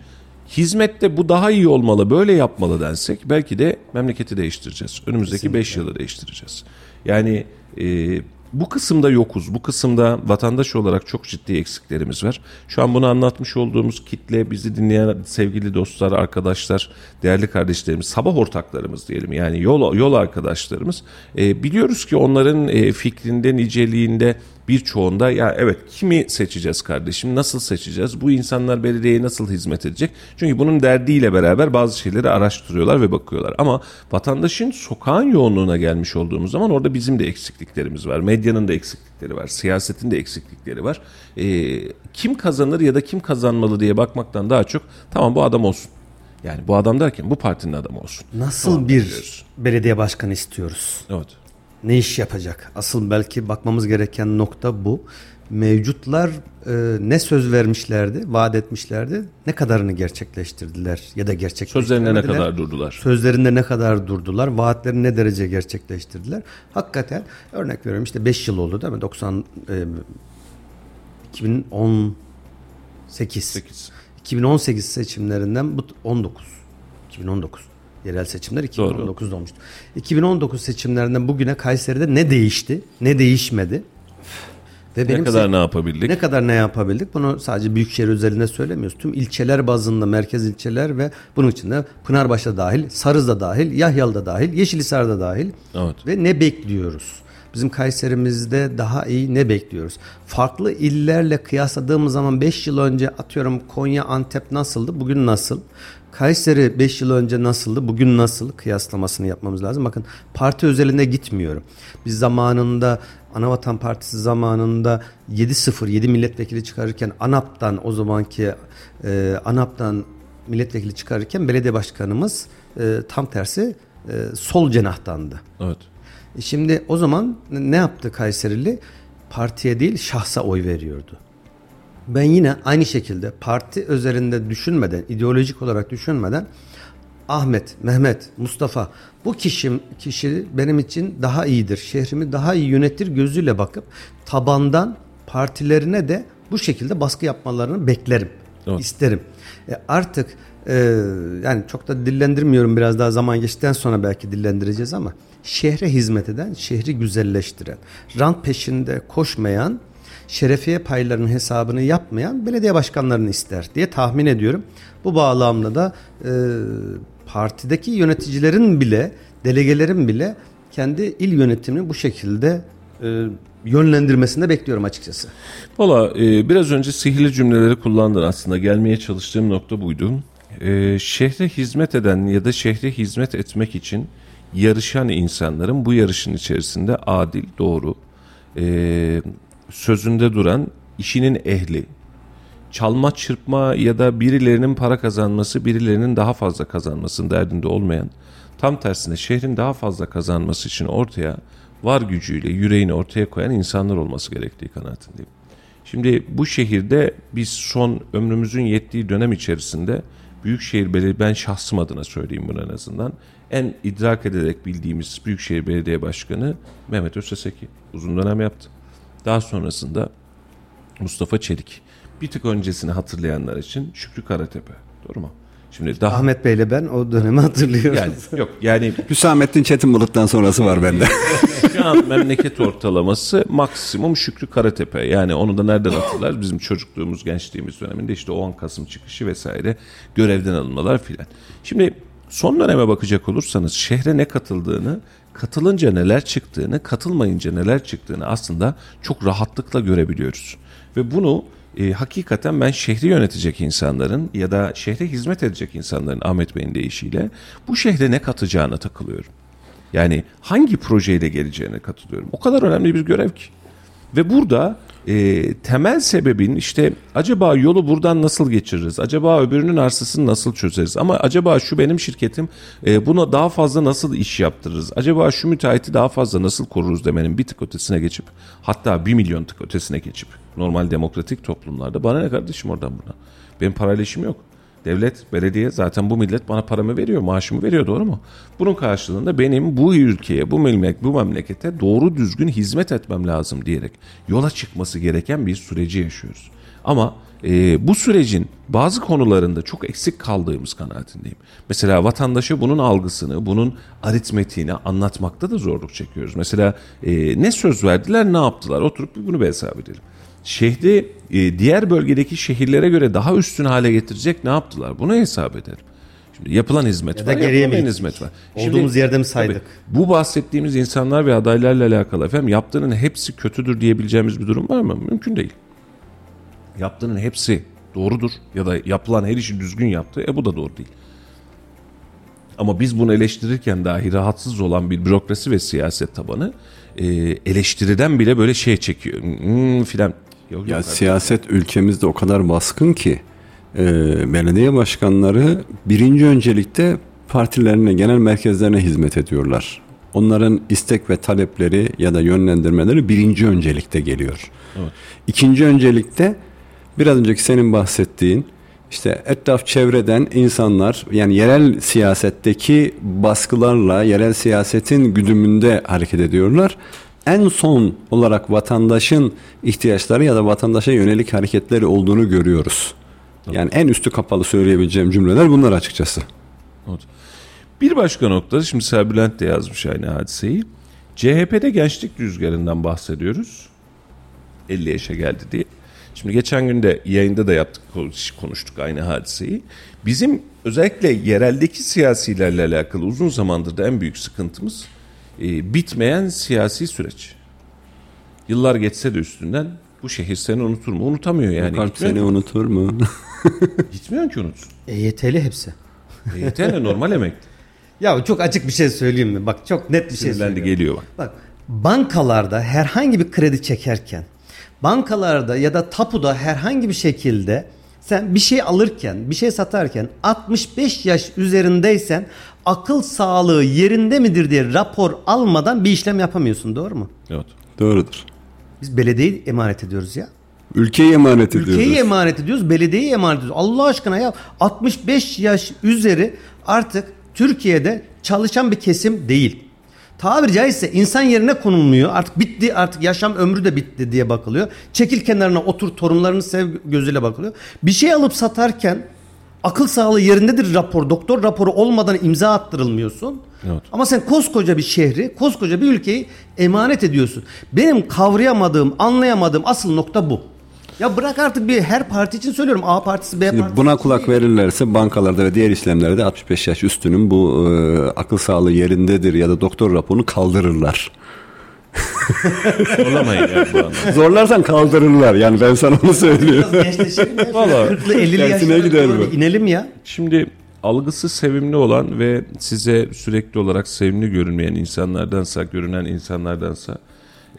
hizmette bu daha iyi olmalı böyle yapmalı densek belki de memleketi değiştireceğiz. Önümüzdeki 5 yılı değiştireceğiz. Yani e, bu kısımda yokuz. Bu kısımda vatandaş olarak çok ciddi eksiklerimiz var. Şu an bunu anlatmış olduğumuz kitle, bizi dinleyen sevgili dostlar, arkadaşlar, değerli kardeşlerimiz, sabah ortaklarımız diyelim. Yani yol yol arkadaşlarımız. E, biliyoruz ki onların e, fikrinde, niceliğinde birçoğunda ya evet kimi seçeceğiz kardeşim? Nasıl seçeceğiz? Bu insanlar belediyeye nasıl hizmet edecek? Çünkü bunun derdiyle beraber bazı şeyleri araştırıyorlar ve bakıyorlar. Ama vatandaşın sokağın yoğunluğuna gelmiş olduğumuz zaman orada bizim de eksikliklerimiz var. Medyanın da eksiklikleri var siyasetin de eksiklikleri var. Ee, kim kazanır ya da kim kazanmalı diye bakmaktan daha çok tamam bu adam olsun. Yani bu adam derken bu partinin adamı olsun. Nasıl bir belediye başkanı istiyoruz? evet Ne iş yapacak? Asıl belki bakmamız gereken nokta bu. Mevcutlar e, ne söz vermişlerdi, vaat etmişlerdi, ne kadarını gerçekleştirdiler ya da gerçekleştirmediler. sözlerine ne kadar durdular Sözlerinde ne kadar durdular, vaatlerini ne derece gerçekleştirdiler. Hakikaten örnek veriyorum işte 5 yıl oldu değil mi? 90 e, 2018. 8 2018 seçimlerinden bu 19. 2019 yerel seçimler 2019'da olmuştu. 2019 seçimlerinden bugüne Kayseri'de ne değişti, ne değişmedi? Ve ne benim kadar ne yapabildik ne kadar ne yapabildik? Bunu sadece büyükşehir özelinde söylemiyoruz. Tüm ilçeler bazında, merkez ilçeler ve bunun içinde Pınarbaş'ta dahil, Sarız'da dahil, Yahyalı'da dahil, Yeşilhisar'da dahil. Evet. Ve ne bekliyoruz? Bizim Kayserimizde daha iyi ne bekliyoruz? Farklı illerle kıyasladığımız zaman 5 yıl önce atıyorum Konya, Antep nasıldı? Bugün nasıl? Kayseri 5 yıl önce nasıldı? Bugün nasıl? Kıyaslamasını yapmamız lazım. Bakın parti özelinde gitmiyorum. Biz zamanında Anavatan Partisi zamanında 7-0 7 milletvekili çıkarırken ANAP'tan o zamanki e, ANAP'tan milletvekili çıkarırken belediye başkanımız e, tam tersi e, sol cenahtandı. evet E Şimdi o zaman ne yaptı Kayserili? Partiye değil şahsa oy veriyordu. Ben yine aynı şekilde parti özelinde düşünmeden, ideolojik olarak düşünmeden Ahmet, Mehmet, Mustafa bu kişi, kişi benim için daha iyidir. Şehrimi daha iyi yönetir gözüyle bakıp tabandan partilerine de bu şekilde baskı yapmalarını beklerim. Evet. isterim. E artık e, yani çok da dillendirmiyorum biraz daha zaman geçtikten sonra belki dillendireceğiz ama şehre hizmet eden, şehri güzelleştiren, rant peşinde koşmayan, şerefiye paylarının hesabını yapmayan belediye başkanlarını ister diye tahmin ediyorum. Bu bağlamda da e, partideki yöneticilerin bile, delegelerin bile kendi il yönetimini bu şekilde e, yönlendirmesini bekliyorum açıkçası. Valla e, biraz önce sihirli cümleleri kullandın aslında. Gelmeye çalıştığım nokta buydu. E, şehre hizmet eden ya da şehre hizmet etmek için yarışan insanların bu yarışın içerisinde adil, doğru, e, sözünde duran, işinin ehli, çalma çırpma ya da birilerinin para kazanması, birilerinin daha fazla kazanmasının derdinde olmayan, tam tersine şehrin daha fazla kazanması için ortaya var gücüyle yüreğini ortaya koyan insanlar olması gerektiği kanaatindeyim. Şimdi bu şehirde biz son ömrümüzün yettiği dönem içerisinde Büyükşehir Belediye, ben şahsım adına söyleyeyim bunu en azından. En idrak ederek bildiğimiz Büyükşehir Belediye Başkanı Mehmet Özseseki uzun dönem yaptı. Daha sonrasında Mustafa Çelik. Bir tık öncesini hatırlayanlar için Şükrü Karatepe. Doğru mu? Şimdi daha Ahmet Bey'le ben o dönemi hatırlıyorum. yani yok yani Hüsamettin Çetin Bulut'tan sonrası var bende. şu an memleket ortalaması maksimum Şükrü Karatepe. Yani onu da nereden hatırlar? Bizim çocukluğumuz, gençliğimiz döneminde işte 10 Kasım çıkışı vesaire görevden alınmalar filan. Şimdi son döneme bakacak olursanız şehre ne katıldığını, katılınca neler çıktığını, katılmayınca neler çıktığını aslında çok rahatlıkla görebiliyoruz. Ve bunu e, hakikaten ben şehri yönetecek insanların ya da şehre hizmet edecek insanların Ahmet Bey'in deyişiyle bu şehre ne katacağına takılıyorum. Yani hangi projeyle geleceğine katılıyorum. O kadar önemli bir görev ki. Ve burada e, temel sebebin işte acaba yolu buradan nasıl geçiririz? Acaba öbürünün arsasını nasıl çözeriz? Ama acaba şu benim şirketim e, buna daha fazla nasıl iş yaptırırız? Acaba şu müteahhiti daha fazla nasıl koruruz demenin bir tık ötesine geçip hatta bir milyon tık ötesine geçip normal demokratik toplumlarda bana ne kardeşim oradan buna? Benim parayla yok. Devlet, belediye zaten bu millet bana paramı veriyor, maaşımı veriyor doğru mu? Bunun karşılığında benim bu ülkeye, bu memleket, bu memlekete doğru düzgün hizmet etmem lazım diyerek yola çıkması gereken bir süreci yaşıyoruz. Ama e, bu sürecin bazı konularında çok eksik kaldığımız kanaatindeyim. Mesela vatandaşa bunun algısını, bunun aritmetiğini anlatmakta da zorluk çekiyoruz. Mesela e, ne söz verdiler, ne yaptılar? Oturup bunu bir hesap edelim şehri e, diğer bölgedeki şehirlere göre daha üstün hale getirecek ne yaptılar? Bunu hesap edelim. Şimdi yapılan hizmet Ya var, yapılmayan hizmet var. Olduğumuz yerde mi saydık? Tabii, bu bahsettiğimiz insanlar ve adaylarla alakalı efendim yaptığının hepsi kötüdür diyebileceğimiz bir durum var mı? Mümkün değil. Yaptığının hepsi doğrudur ya da yapılan her işi düzgün yaptı. E bu da doğru değil. Ama biz bunu eleştirirken dahi rahatsız olan bir bürokrasi ve siyaset tabanı e, eleştiriden bile böyle şey çekiyor. Hmm, filan. Yok, Ya yok, siyaset ülkemizde o kadar baskın ki e, belediye başkanları birinci öncelikle partilerine, genel merkezlerine hizmet ediyorlar. Onların istek ve talepleri ya da yönlendirmeleri birinci öncelikte geliyor. Evet. İkinci öncelikte biraz önceki senin bahsettiğin işte etraf çevreden insanlar yani yerel siyasetteki baskılarla yerel siyasetin güdümünde hareket ediyorlar. En son olarak vatandaşın ihtiyaçları ya da vatandaşa yönelik hareketleri olduğunu görüyoruz. Yani en üstü kapalı söyleyebileceğim cümleler bunlar açıkçası. Evet. Bir başka nokta, şimdi Serbülent de yazmış aynı hadiseyi. CHP'de gençlik rüzgarından bahsediyoruz. 50 yaşa geldi diye. Şimdi geçen gün de yayında da yaptık, konuştuk aynı hadiseyi. Bizim özellikle yereldeki siyasilerle alakalı uzun zamandır da en büyük sıkıntımız e, bitmeyen siyasi süreç. Yıllar geçse de üstünden bu şehir seni unutur mu? Unutamıyor yani. Kart Gitmiyor, seni unutur mu? *laughs* gitmiyor ki unutsun. EYT'li hepsi. EYT normal emekli. *laughs* Ya çok açık bir şey söyleyeyim mi? Bak çok net bir şey söyleyeyim. geliyor bak. Bak bankalarda herhangi bir kredi çekerken bankalarda ya da tapuda herhangi bir şekilde sen bir şey alırken bir şey satarken 65 yaş üzerindeysen akıl sağlığı yerinde midir diye rapor almadan bir işlem yapamıyorsun doğru mu? Evet. Doğrudur. Biz belediyeyi emanet ediyoruz ya. Ülkeyi emanet ediyoruz. Ülkeyi emanet ediyoruz, belediyeyi emanet ediyoruz. Allah aşkına ya 65 yaş üzeri artık Türkiye'de çalışan bir kesim değil. Tabiri caizse insan yerine konulmuyor. Artık bitti artık yaşam ömrü de bitti diye bakılıyor. Çekil kenarına otur torunlarını sev gözüyle bakılıyor. Bir şey alıp satarken akıl sağlığı yerindedir rapor. Doktor raporu olmadan imza attırılmıyorsun. Evet. Ama sen koskoca bir şehri, koskoca bir ülkeyi emanet ediyorsun. Benim kavrayamadığım, anlayamadığım asıl nokta bu. Ya bırak artık bir her parti için söylüyorum. A partisi, B Şimdi partisi. buna kulak değil. verirlerse bankalarda ve diğer işlemlerde 65 yaş üstünün bu e, akıl sağlığı yerindedir ya da doktor raporunu kaldırırlar. *laughs* Zorlamayın yani bu anlamda. Zorlarsan kaldırırlar. Yani ben sana onu söylüyorum. Vallahi 40'lı 50'li tersine yaşlara gider doğru bu. bir inelim ya. Şimdi algısı sevimli olan ve size sürekli olarak sevimli görünmeyen insanlardansa, görünen insanlardansa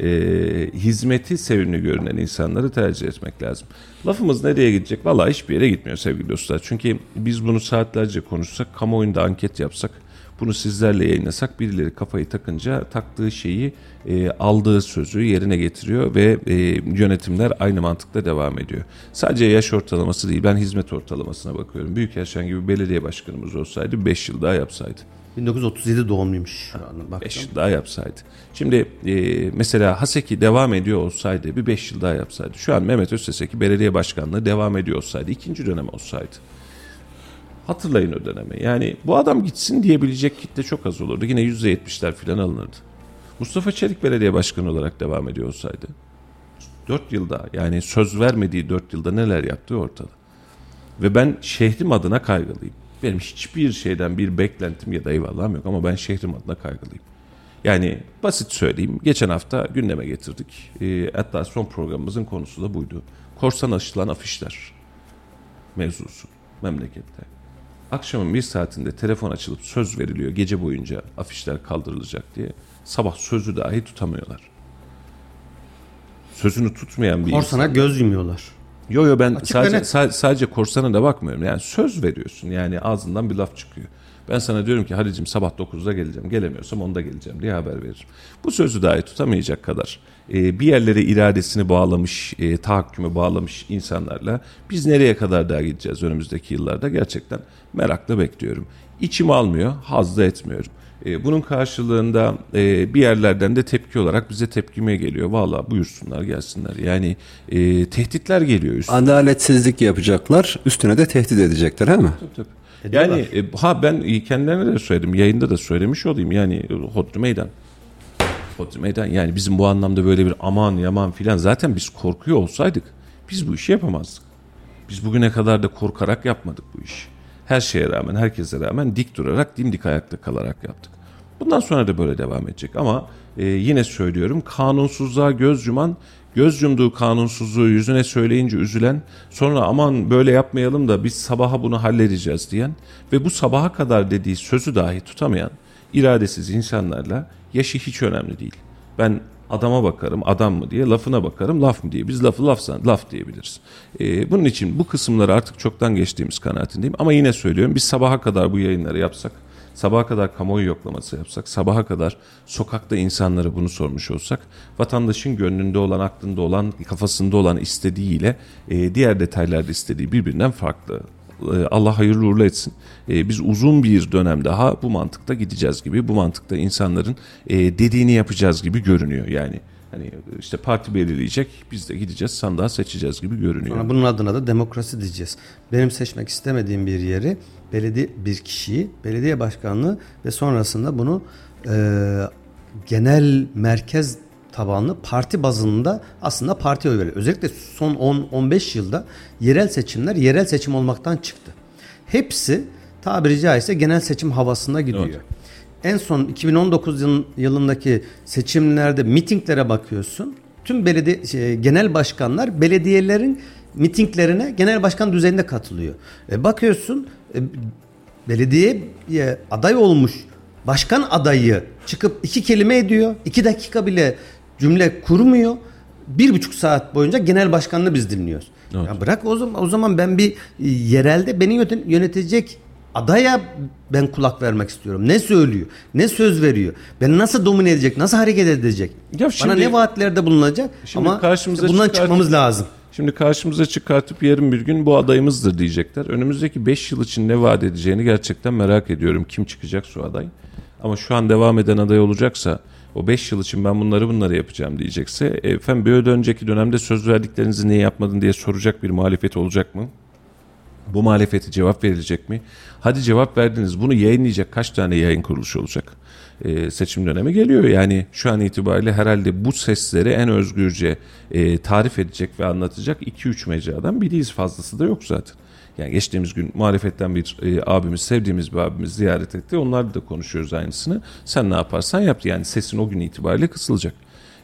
e, hizmeti sevimli görünen insanları tercih etmek lazım. Lafımız nereye gidecek? Vallahi hiçbir yere gitmiyor sevgili dostlar. Çünkü biz bunu saatlerce konuşsak, kamuoyunda anket yapsak Bunu sizlerle yayınlasak birileri kafayı takınca taktığı şeyi e, aldığı sözü yerine getiriyor ve e, yönetimler aynı mantıkla devam ediyor. Sadece yaş ortalaması değil ben hizmet ortalamasına bakıyorum. Büyükerşen gibi belediye başkanımız olsaydı 5 yıl daha yapsaydı. 1937 doğumluymuş. Bak. 5 yıl daha yapsaydı. Şimdi e, mesela Haseki devam ediyor olsaydı bir 5 yıl daha yapsaydı. Şu an Mehmet Özseseki belediye başkanlığı devam ediyor olsaydı ikinci dönem olsaydı. Hatırlayın o dönemi. Yani bu adam gitsin diyebilecek kitle çok az olurdu. Yine %70'ler falan alınırdı. Mustafa Çelik belediye başkanı olarak devam ediyor olsaydı 4 yılda yani söz vermediği 4 yılda neler yaptığı ortada. Ve ben şehrim adına kaygılıyım. Benim hiçbir şeyden bir beklentim ya da eyvallahım yok ama ben şehrim adına kaygılıyım. Yani basit söyleyeyim. Geçen hafta gündeme getirdik. E, hatta son programımızın konusu da buydu. Korsan aşılan afişler mevzusu memlekette. Akşamın bir saatinde telefon açılıp söz veriliyor gece boyunca afişler kaldırılacak diye. Sabah sözü dahi tutamıyorlar. Sözünü tutmayan bir Korsana insan. göz yumuyorlar. Yo yo ben Açık sadece sa- sadece korsana da bakmıyorum. Yani söz veriyorsun. Yani ağzından bir laf çıkıyor. Ben sana diyorum ki Halicim sabah 9'da geleceğim. Gelemiyorsam 10'da geleceğim diye haber veririm. Bu sözü dahi tutamayacak kadar e, bir yerlere iradesini bağlamış, e, tahakkümü bağlamış insanlarla biz nereye kadar daha gideceğiz önümüzdeki yıllarda gerçekten merakla bekliyorum. İçim almıyor, haz da etmiyorum. E, bunun karşılığında e, bir yerlerden de tepki olarak bize tepkime geliyor. Valla buyursunlar gelsinler. Yani e, tehditler geliyor üstüne. Adaletsizlik yapacaklar, üstüne de tehdit edecekler değil mi? Tabii. Yani e, ha ben kendilerine de söyledim yayında da söylemiş olayım yani hodri meydan. Hodri meydan yani bizim bu anlamda böyle bir aman yaman filan zaten biz korkuyor olsaydık biz bu işi yapamazdık. Biz bugüne kadar da korkarak yapmadık bu işi. Her şeye rağmen herkese rağmen dik durarak dimdik ayakta kalarak yaptık. Bundan sonra da böyle devam edecek ama e, yine söylüyorum kanunsuzluğa göz yuman göz yumduğu kanunsuzluğu yüzüne söyleyince üzülen sonra aman böyle yapmayalım da biz sabaha bunu halledeceğiz diyen ve bu sabaha kadar dediği sözü dahi tutamayan iradesiz insanlarla yaşı hiç önemli değil. Ben adama bakarım adam mı diye lafına bakarım laf mı diye biz lafı laf, laf diyebiliriz. Ee, bunun için bu kısımları artık çoktan geçtiğimiz kanaatindeyim ama yine söylüyorum biz sabaha kadar bu yayınları yapsak sabaha kadar kamuoyu yoklaması yapsak, sabaha kadar sokakta insanlara bunu sormuş olsak, vatandaşın gönlünde olan, aklında olan, kafasında olan istediğiyle e, diğer detaylarda istediği birbirinden farklı. E, Allah hayırlı uğurlu etsin. E, biz uzun bir dönem daha bu mantıkta gideceğiz gibi, bu mantıkta insanların e, dediğini yapacağız gibi görünüyor. Yani hani işte parti belirleyecek, biz de gideceğiz sandığa seçeceğiz gibi görünüyor. Sonra bunun adına da demokrasi diyeceğiz. Benim seçmek istemediğim bir yeri, belediye bir kişiyi, belediye başkanlığı ve sonrasında bunu e, genel merkez tabanlı parti bazında aslında parti oy veriyor. Özellikle son 10-15 yılda yerel seçimler yerel seçim olmaktan çıktı. Hepsi tabiri caizse genel seçim havasında gidiyor. Evet. En son 2019 yıl- yılındaki seçimlerde mitinglere bakıyorsun. Tüm belediye şey, genel başkanlar belediyelerin mitinglerine genel başkan düzeyinde katılıyor. E bakıyorsun e, belediyeye aday olmuş başkan adayı çıkıp iki kelime ediyor. iki dakika bile cümle kurmuyor. Bir buçuk saat boyunca genel başkanını biz dinliyoruz. Evet. Ya bırak o zaman, o zaman ben bir e, yerelde beni yönet- yönetecek adaya ben kulak vermek istiyorum. Ne söylüyor? Ne söz veriyor? Beni nasıl domine edecek? Nasıl hareket edecek? Ya Bana şimdi- ne vaatlerde bulunacak? Şimdi Ama karşımıza işte bundan çıkmamız lazım. Şimdi karşımıza çıkartıp yarın bir gün bu adayımızdır diyecekler. Önümüzdeki 5 yıl için ne vaat edeceğini gerçekten merak ediyorum. Kim çıkacak şu aday? Ama şu an devam eden aday olacaksa o 5 yıl için ben bunları bunları yapacağım diyecekse e, efendim bir önceki dönemde söz verdiklerinizi niye yapmadın diye soracak bir muhalefet olacak mı? Bu muhalefete cevap verilecek mi? Hadi cevap verdiniz. Bunu yayınlayacak kaç tane yayın kuruluşu olacak? Ee, seçim dönemi geliyor. Yani şu an itibariyle herhalde bu sesleri en özgürce e, tarif edecek ve anlatacak 2-3 mecradan biriyiz. Fazlası da yok zaten. Yani geçtiğimiz gün muhalefetten bir e, abimiz, sevdiğimiz bir abimiz ziyaret etti. Onlarla da konuşuyoruz aynısını. Sen ne yaparsan yap. Yani sesin o gün itibariyle kısılacak.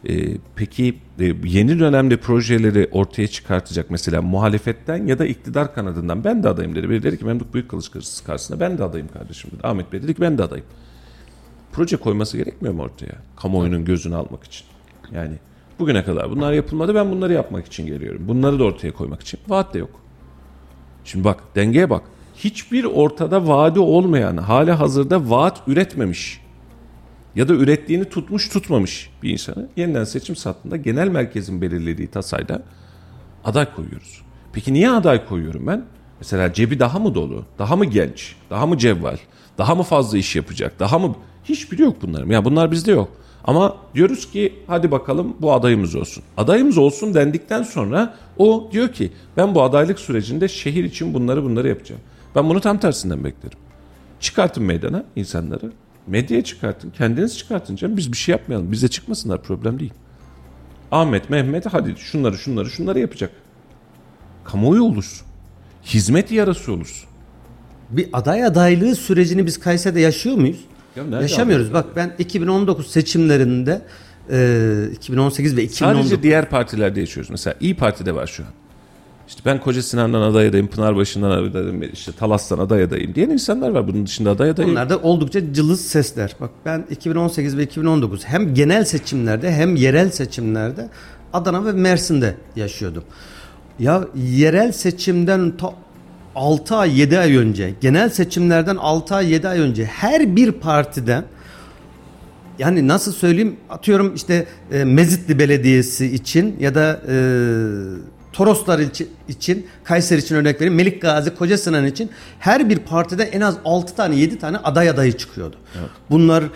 Ee, peki e, yeni dönemde projeleri ortaya çıkartacak mesela muhalefetten ya da iktidar kanadından ben de adayım dedi. Biri dedi ki Memduh Büyükkılıç karşısında ben de adayım kardeşim dedi. Ahmet Bey dedi ki ben de adayım. Proje koyması gerekmiyor mu ortaya? Kamuoyunun gözünü almak için. Yani bugüne kadar bunlar yapılmadı ben bunları yapmak için geliyorum. Bunları da ortaya koymak için. Vaat de yok. Şimdi bak dengeye bak. hiçbir ortada vaadi olmayan, hali hazırda vaat üretmemiş ya da ürettiğini tutmuş tutmamış bir insanı yeniden seçim sattığında genel merkezin belirlediği tasayla aday koyuyoruz. Peki niye aday koyuyorum ben? Mesela cebi daha mı dolu? Daha mı genç? Daha mı cevval? Daha mı fazla iş yapacak? Daha mı... Hiçbiri yok bunların. Ya bunlar bizde yok. Ama diyoruz ki hadi bakalım bu adayımız olsun. Adayımız olsun dendikten sonra o diyor ki ben bu adaylık sürecinde şehir için bunları bunları yapacağım. Ben bunu tam tersinden beklerim. Çıkartın meydana insanları. Medyaya çıkartın. Kendiniz çıkartın canım. Biz bir şey yapmayalım. Bize çıkmasınlar problem değil. Ahmet, Mehmet hadi şunları şunları şunları yapacak. Kamuoyu olursun. Hizmet yarası olursun. Bir aday adaylığı sürecini biz Kayseri'de yaşıyor muyuz? Ya Yaşamıyoruz. Bak ben 2019 seçimlerinde e, 2018 ve 2019 Sadece diğer partilerde yaşıyoruz. Mesela İyi Parti'de var şu an. İşte ben Koca Sinan'dan aday adayım, Pınarbaşı'ndan aday adayım, işte Talas'tan aday adayım diyen insanlar var. Bunun dışında aday adayım. Bunlar da oldukça cılız sesler. Bak ben 2018 ve 2019 hem genel seçimlerde hem yerel seçimlerde Adana ve Mersin'de yaşıyordum. Ya yerel seçimden ta 6 ay 7 ay önce, genel seçimlerden 6 ay 7 ay önce her bir partiden yani nasıl söyleyeyim atıyorum işte e, Mezitli Belediyesi için ya da e, Toroslar için, için Kayseri için örnek vereyim Melik Gazi Koca Sinan için her bir partiden en az 6 tane 7 tane aday adayı çıkıyordu. Bunlar e,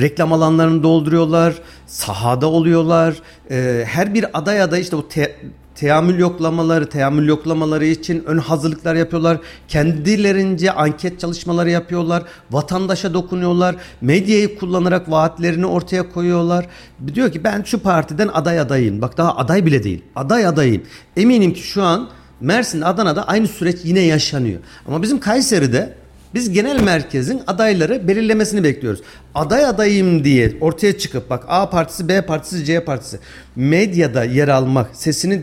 reklam alanlarını dolduruyorlar, sahada oluyorlar. E, her bir aday adayı işte bu te, teamül yoklamaları, teamül yoklamaları için ön hazırlıklar yapıyorlar. Kendilerince anket çalışmaları yapıyorlar. Vatandaşa dokunuyorlar. Medyayı kullanarak vaatlerini ortaya koyuyorlar. Diyor ki ben şu partiden aday adayım. Bak daha aday bile değil. Aday adayım. Eminim ki şu an Mersin, Adana'da aynı süreç yine yaşanıyor. Ama bizim Kayseri'de biz genel merkezin adayları belirlemesini bekliyoruz. Aday adayım diye ortaya çıkıp bak A partisi, B partisi, C partisi medyada yer almak, sesini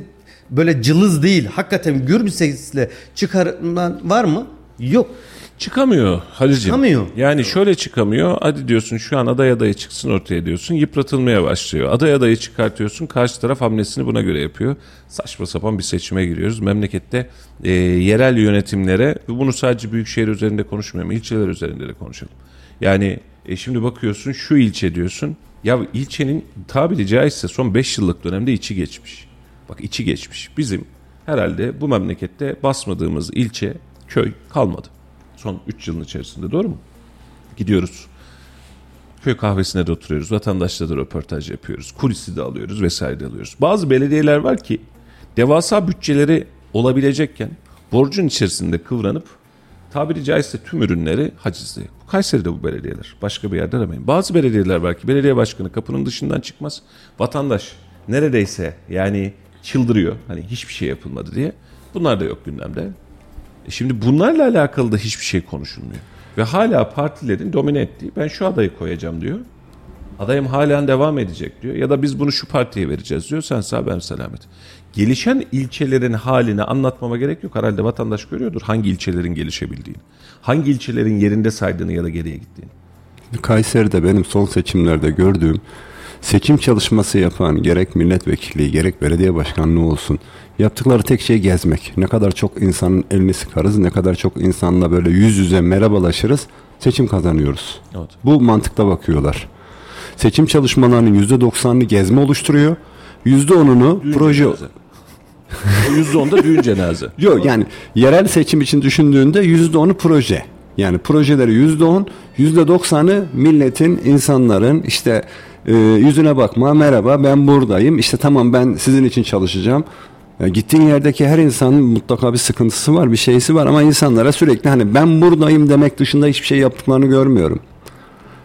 böyle cılız değil, hakikaten gür bir sesle çıkarman var mı? Yok. Çıkamıyor Halil'ciğim. Çıkamıyor. Yani şöyle çıkamıyor. Hadi diyorsun şu an aday adayı çıksın ortaya diyorsun. Yıpratılmaya başlıyor. Aday adayı çıkartıyorsun. Karşı taraf hamlesini buna göre yapıyor. Saçma sapan bir seçime giriyoruz. Memlekette e, yerel yönetimlere bunu sadece büyükşehir üzerinde konuşmuyorum. ilçeler üzerinde de konuşalım. Yani e, şimdi bakıyorsun şu ilçe diyorsun. Ya ilçenin tabiri caizse son 5 yıllık dönemde içi geçmiş. Bak içi geçmiş. Bizim herhalde bu memlekette basmadığımız ilçe, köy kalmadı. Son 3 yılın içerisinde doğru mu? Gidiyoruz. Köy kahvesine de oturuyoruz. Vatandaşla da röportaj yapıyoruz. Kulisi de alıyoruz vesaire de alıyoruz. Bazı belediyeler var ki devasa bütçeleri olabilecekken borcun içerisinde kıvranıp tabiri caizse tüm ürünleri hacizli. Bu Kayseri'de bu belediyeler. Başka bir yerde aramayın. Bazı belediyeler var ki belediye başkanı kapının dışından çıkmaz. Vatandaş neredeyse yani çıldırıyor. Hani hiçbir şey yapılmadı diye. Bunlar da yok gündemde. E Şimdi bunlarla alakalı da hiçbir şey konuşulmuyor. Ve hala partilerin domine ettiği ben şu adayı koyacağım diyor. Adayım halen devam edecek diyor. Ya da biz bunu şu partiye vereceğiz diyor. Sen sağ ben selamet. Gelişen ilçelerin halini anlatmama gerek yok. Herhalde vatandaş görüyordur hangi ilçelerin gelişebildiğini. Hangi ilçelerin yerinde saydığını ya da geriye gittiğini. Kayseri'de benim son seçimlerde gördüğüm seçim çalışması yapan gerek milletvekili gerek belediye başkanlığı olsun yaptıkları tek şey gezmek. Ne kadar çok insanın elini sıkarız, ne kadar çok insanla böyle yüz yüze merhabalaşırız, seçim kazanıyoruz. Evet. Bu mantıkta bakıyorlar. Seçim çalışmalarının %90'ını gezme oluşturuyor. %10'unu Düğün proje cenaze. O %10'da düğün cenaze. *laughs* Yok yani yerel seçim için düşündüğünde yüzde onu proje. Yani projeleri yüzde on, yüzde doksanı milletin, insanların işte e, yüzüne bakma, merhaba ben buradayım, işte tamam ben sizin için çalışacağım. E, gittiğin yerdeki her insanın mutlaka bir sıkıntısı var, bir şeysi var ama insanlara sürekli hani ben buradayım demek dışında hiçbir şey yaptıklarını görmüyorum.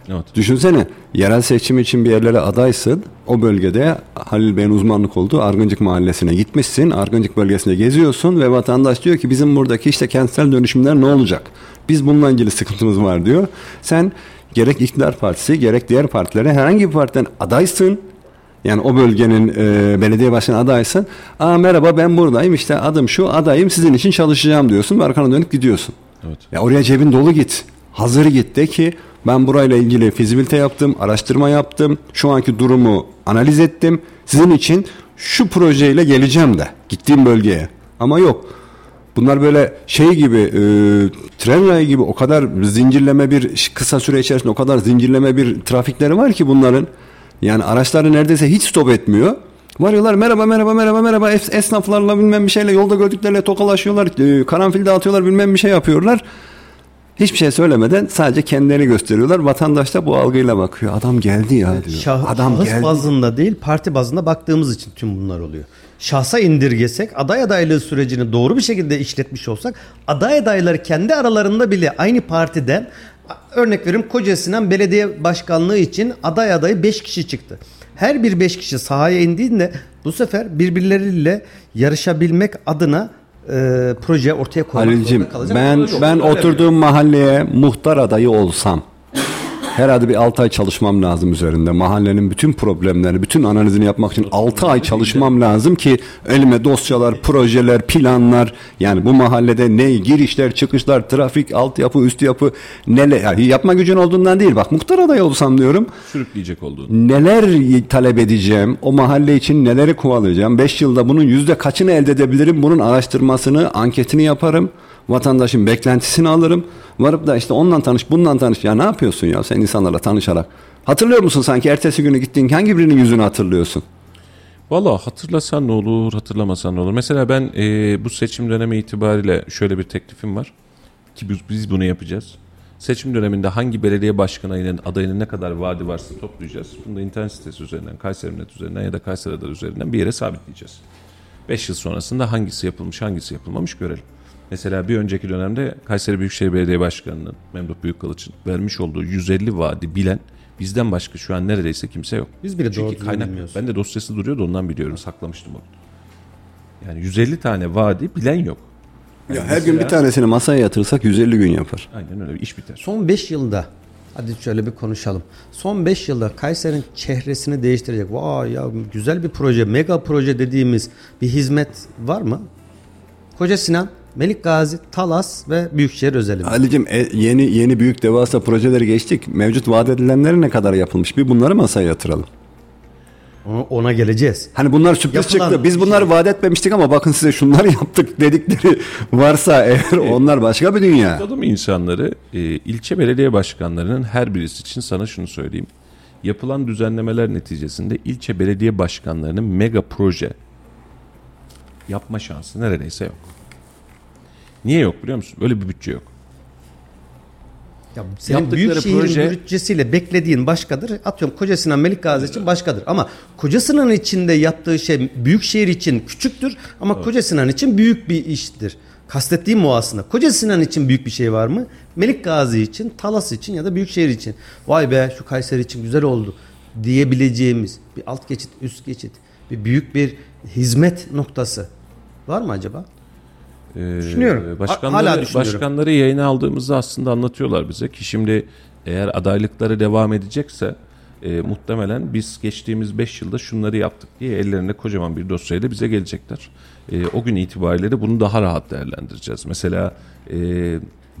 Evet. Düşünsene yerel seçim için bir yerlere adaysın. O bölgede Halil Bey'in uzmanlık olduğu Argıncık Mahallesi'ne gitmişsin. Argıncık bölgesinde geziyorsun ve vatandaş diyor ki bizim buradaki işte kentsel dönüşümler ne olacak? Biz bununla ilgili sıkıntımız var diyor. Sen gerek iktidar partisi gerek diğer partilere herhangi bir partiden adaysın. Yani o bölgenin e, belediye başkanı adaysın. Aa merhaba ben buradayım işte adım şu adayım sizin için çalışacağım diyorsun ve arkana dönüp gidiyorsun. Evet. Ya oraya cebin dolu git. Hazır git de ki ben burayla ilgili fizibilite yaptım, araştırma yaptım. Şu anki durumu analiz ettim. Sizin için şu projeyle geleceğim de gittiğim bölgeye. Ama yok. Bunlar böyle şey gibi e, tren rayı gibi o kadar zincirleme bir kısa süre içerisinde o kadar zincirleme bir trafikleri var ki bunların. Yani araçları neredeyse hiç stop etmiyor. Varıyorlar merhaba merhaba merhaba merhaba Es- esnaflarla bilmem bir şeyle yolda gördükleriyle tokalaşıyorlar. e, karanfil dağıtıyorlar bilmem bir şey yapıyorlar. Hiçbir şey söylemeden sadece kendilerini gösteriyorlar. Vatandaş da bu algıyla bakıyor. Adam geldi ya diyor. Şah, Adam şahıs geldi. bazında değil parti bazında baktığımız için tüm bunlar oluyor. Şahsa indirgesek aday adaylığı sürecini doğru bir şekilde işletmiş olsak aday adayları kendi aralarında bile aynı partiden örnek veriyorum Koca Sinan Belediye Başkanlığı için aday adayı 5 kişi çıktı. Her bir 5 kişi sahaya indiğinde bu sefer birbirleriyle yarışabilmek adına e, proje ortaya koymak Halil'cim zorunda kalacak. ben ben öyle oturduğum mahalleye muhtar adayı olsam herhalde bir 6 ay çalışmam lazım üzerinde. Mahallenin bütün problemlerini, bütün analizini yapmak için 6 ay çalışmam lazım ki elime dosyalar, projeler, planlar yani bu mahallede ne girişler, çıkışlar, trafik, altyapı, üst yapı neler yani yapma gücün olduğundan değil bak muhtar adayı olsam diyorum Sürükleyecek olduğunu. neler talep edeceğim, o mahalle için neleri kovalayacağım, 5 yılda bunun yüzde kaçını elde edebilirim, bunun araştırmasını, anketini yaparım, vatandaşın beklentisini alırım, varıp da işte ondan tanış, bundan tanış, ya ne yapıyorsun ya sen insanlarla tanışarak? Hatırlıyor musun sanki ertesi günü gittiğin hangi birinin yüzünü hatırlıyorsun? Valla hatırlasan ne olur, hatırlamasan ne olur. Mesela ben e, bu seçim dönemi itibariyle şöyle bir teklifim var. Ki biz, biz bunu yapacağız. Seçim döneminde hangi belediye başkanının adayının ne kadar vaadi varsa toplayacağız. Bunu da internet sitesi üzerinden, Kayseri Net üzerinden ya da Kayseri Radar üzerinden bir yere sabitleyeceğiz. 5 yıl sonrasında hangisi yapılmış, hangisi yapılmamış görelim. Mesela bir önceki dönemde Kayseri Büyükşehir Belediye Başkanı'nın Memduh Büyükkılıç'ın vermiş olduğu 150 vaadi bilen bizden başka şu an neredeyse kimse yok. Biz bile Çünkü kaynak bilmiyoruz. ben de dosyası duruyordu ondan biliyorum saklamıştım onu. Yani 150 tane vaadi bilen yok. Ya her gün bir tanesini masaya yatırsak 150 gün yapar. Aynen öyle iş biter. Son 5 yılda hadi şöyle bir konuşalım. Son 5 yılda Kayseri'nin çehresini değiştirecek. Vay ya güzel bir proje, mega proje dediğimiz bir hizmet var mı? Koca Sinan, Melik Gazi, Talas ve Büyükşehir özelinde. Ali'cim e, yeni yeni büyük devasa projeleri geçtik. Mevcut vaat edilenleri ne kadar yapılmış? Bir bunları masaya yatıralım. Ona, geleceğiz. Hani bunlar sürpriz Yapılan çıktı. Biz bunları şey. vaat etmemiştik ama bakın size şunları *laughs* yaptık dedikleri varsa eğer onlar başka bir dünya. Anladım insanları e, ilçe belediye başkanlarının her birisi için sana şunu söyleyeyim. Yapılan düzenlemeler neticesinde ilçe belediye başkanlarının mega proje yapma şansı neredeyse yok. Niye yok biliyor musun? Böyle bir bütçe yok. Ya senin Yaptıkları Büyükşehir'in proje- bütçesiyle beklediğin başkadır. Atıyorum Koca Sinan Melik Gazi için başkadır. Ama Koca Sinan içinde yaptığı şey Büyükşehir için küçüktür ama Koca Sinan için büyük bir iştir. Kastettiğim o aslında. Koca Sinan için büyük bir şey var mı? Melik Gazi için, Talas için ya da Büyükşehir için. Vay be şu Kayseri için güzel oldu diyebileceğimiz bir alt geçit, üst geçit, bir büyük bir hizmet noktası var mı acaba? Ee, Düşünüyorum. Başkanları, Hala düşünüyorum. başkanları yayına aldığımızda aslında anlatıyorlar bize ki şimdi eğer adaylıkları devam edecekse e, muhtemelen biz geçtiğimiz 5 yılda şunları yaptık diye ellerinde kocaman bir dosyayla bize gelecekler. E, o gün itibariyle de bunu daha rahat değerlendireceğiz. Mesela e,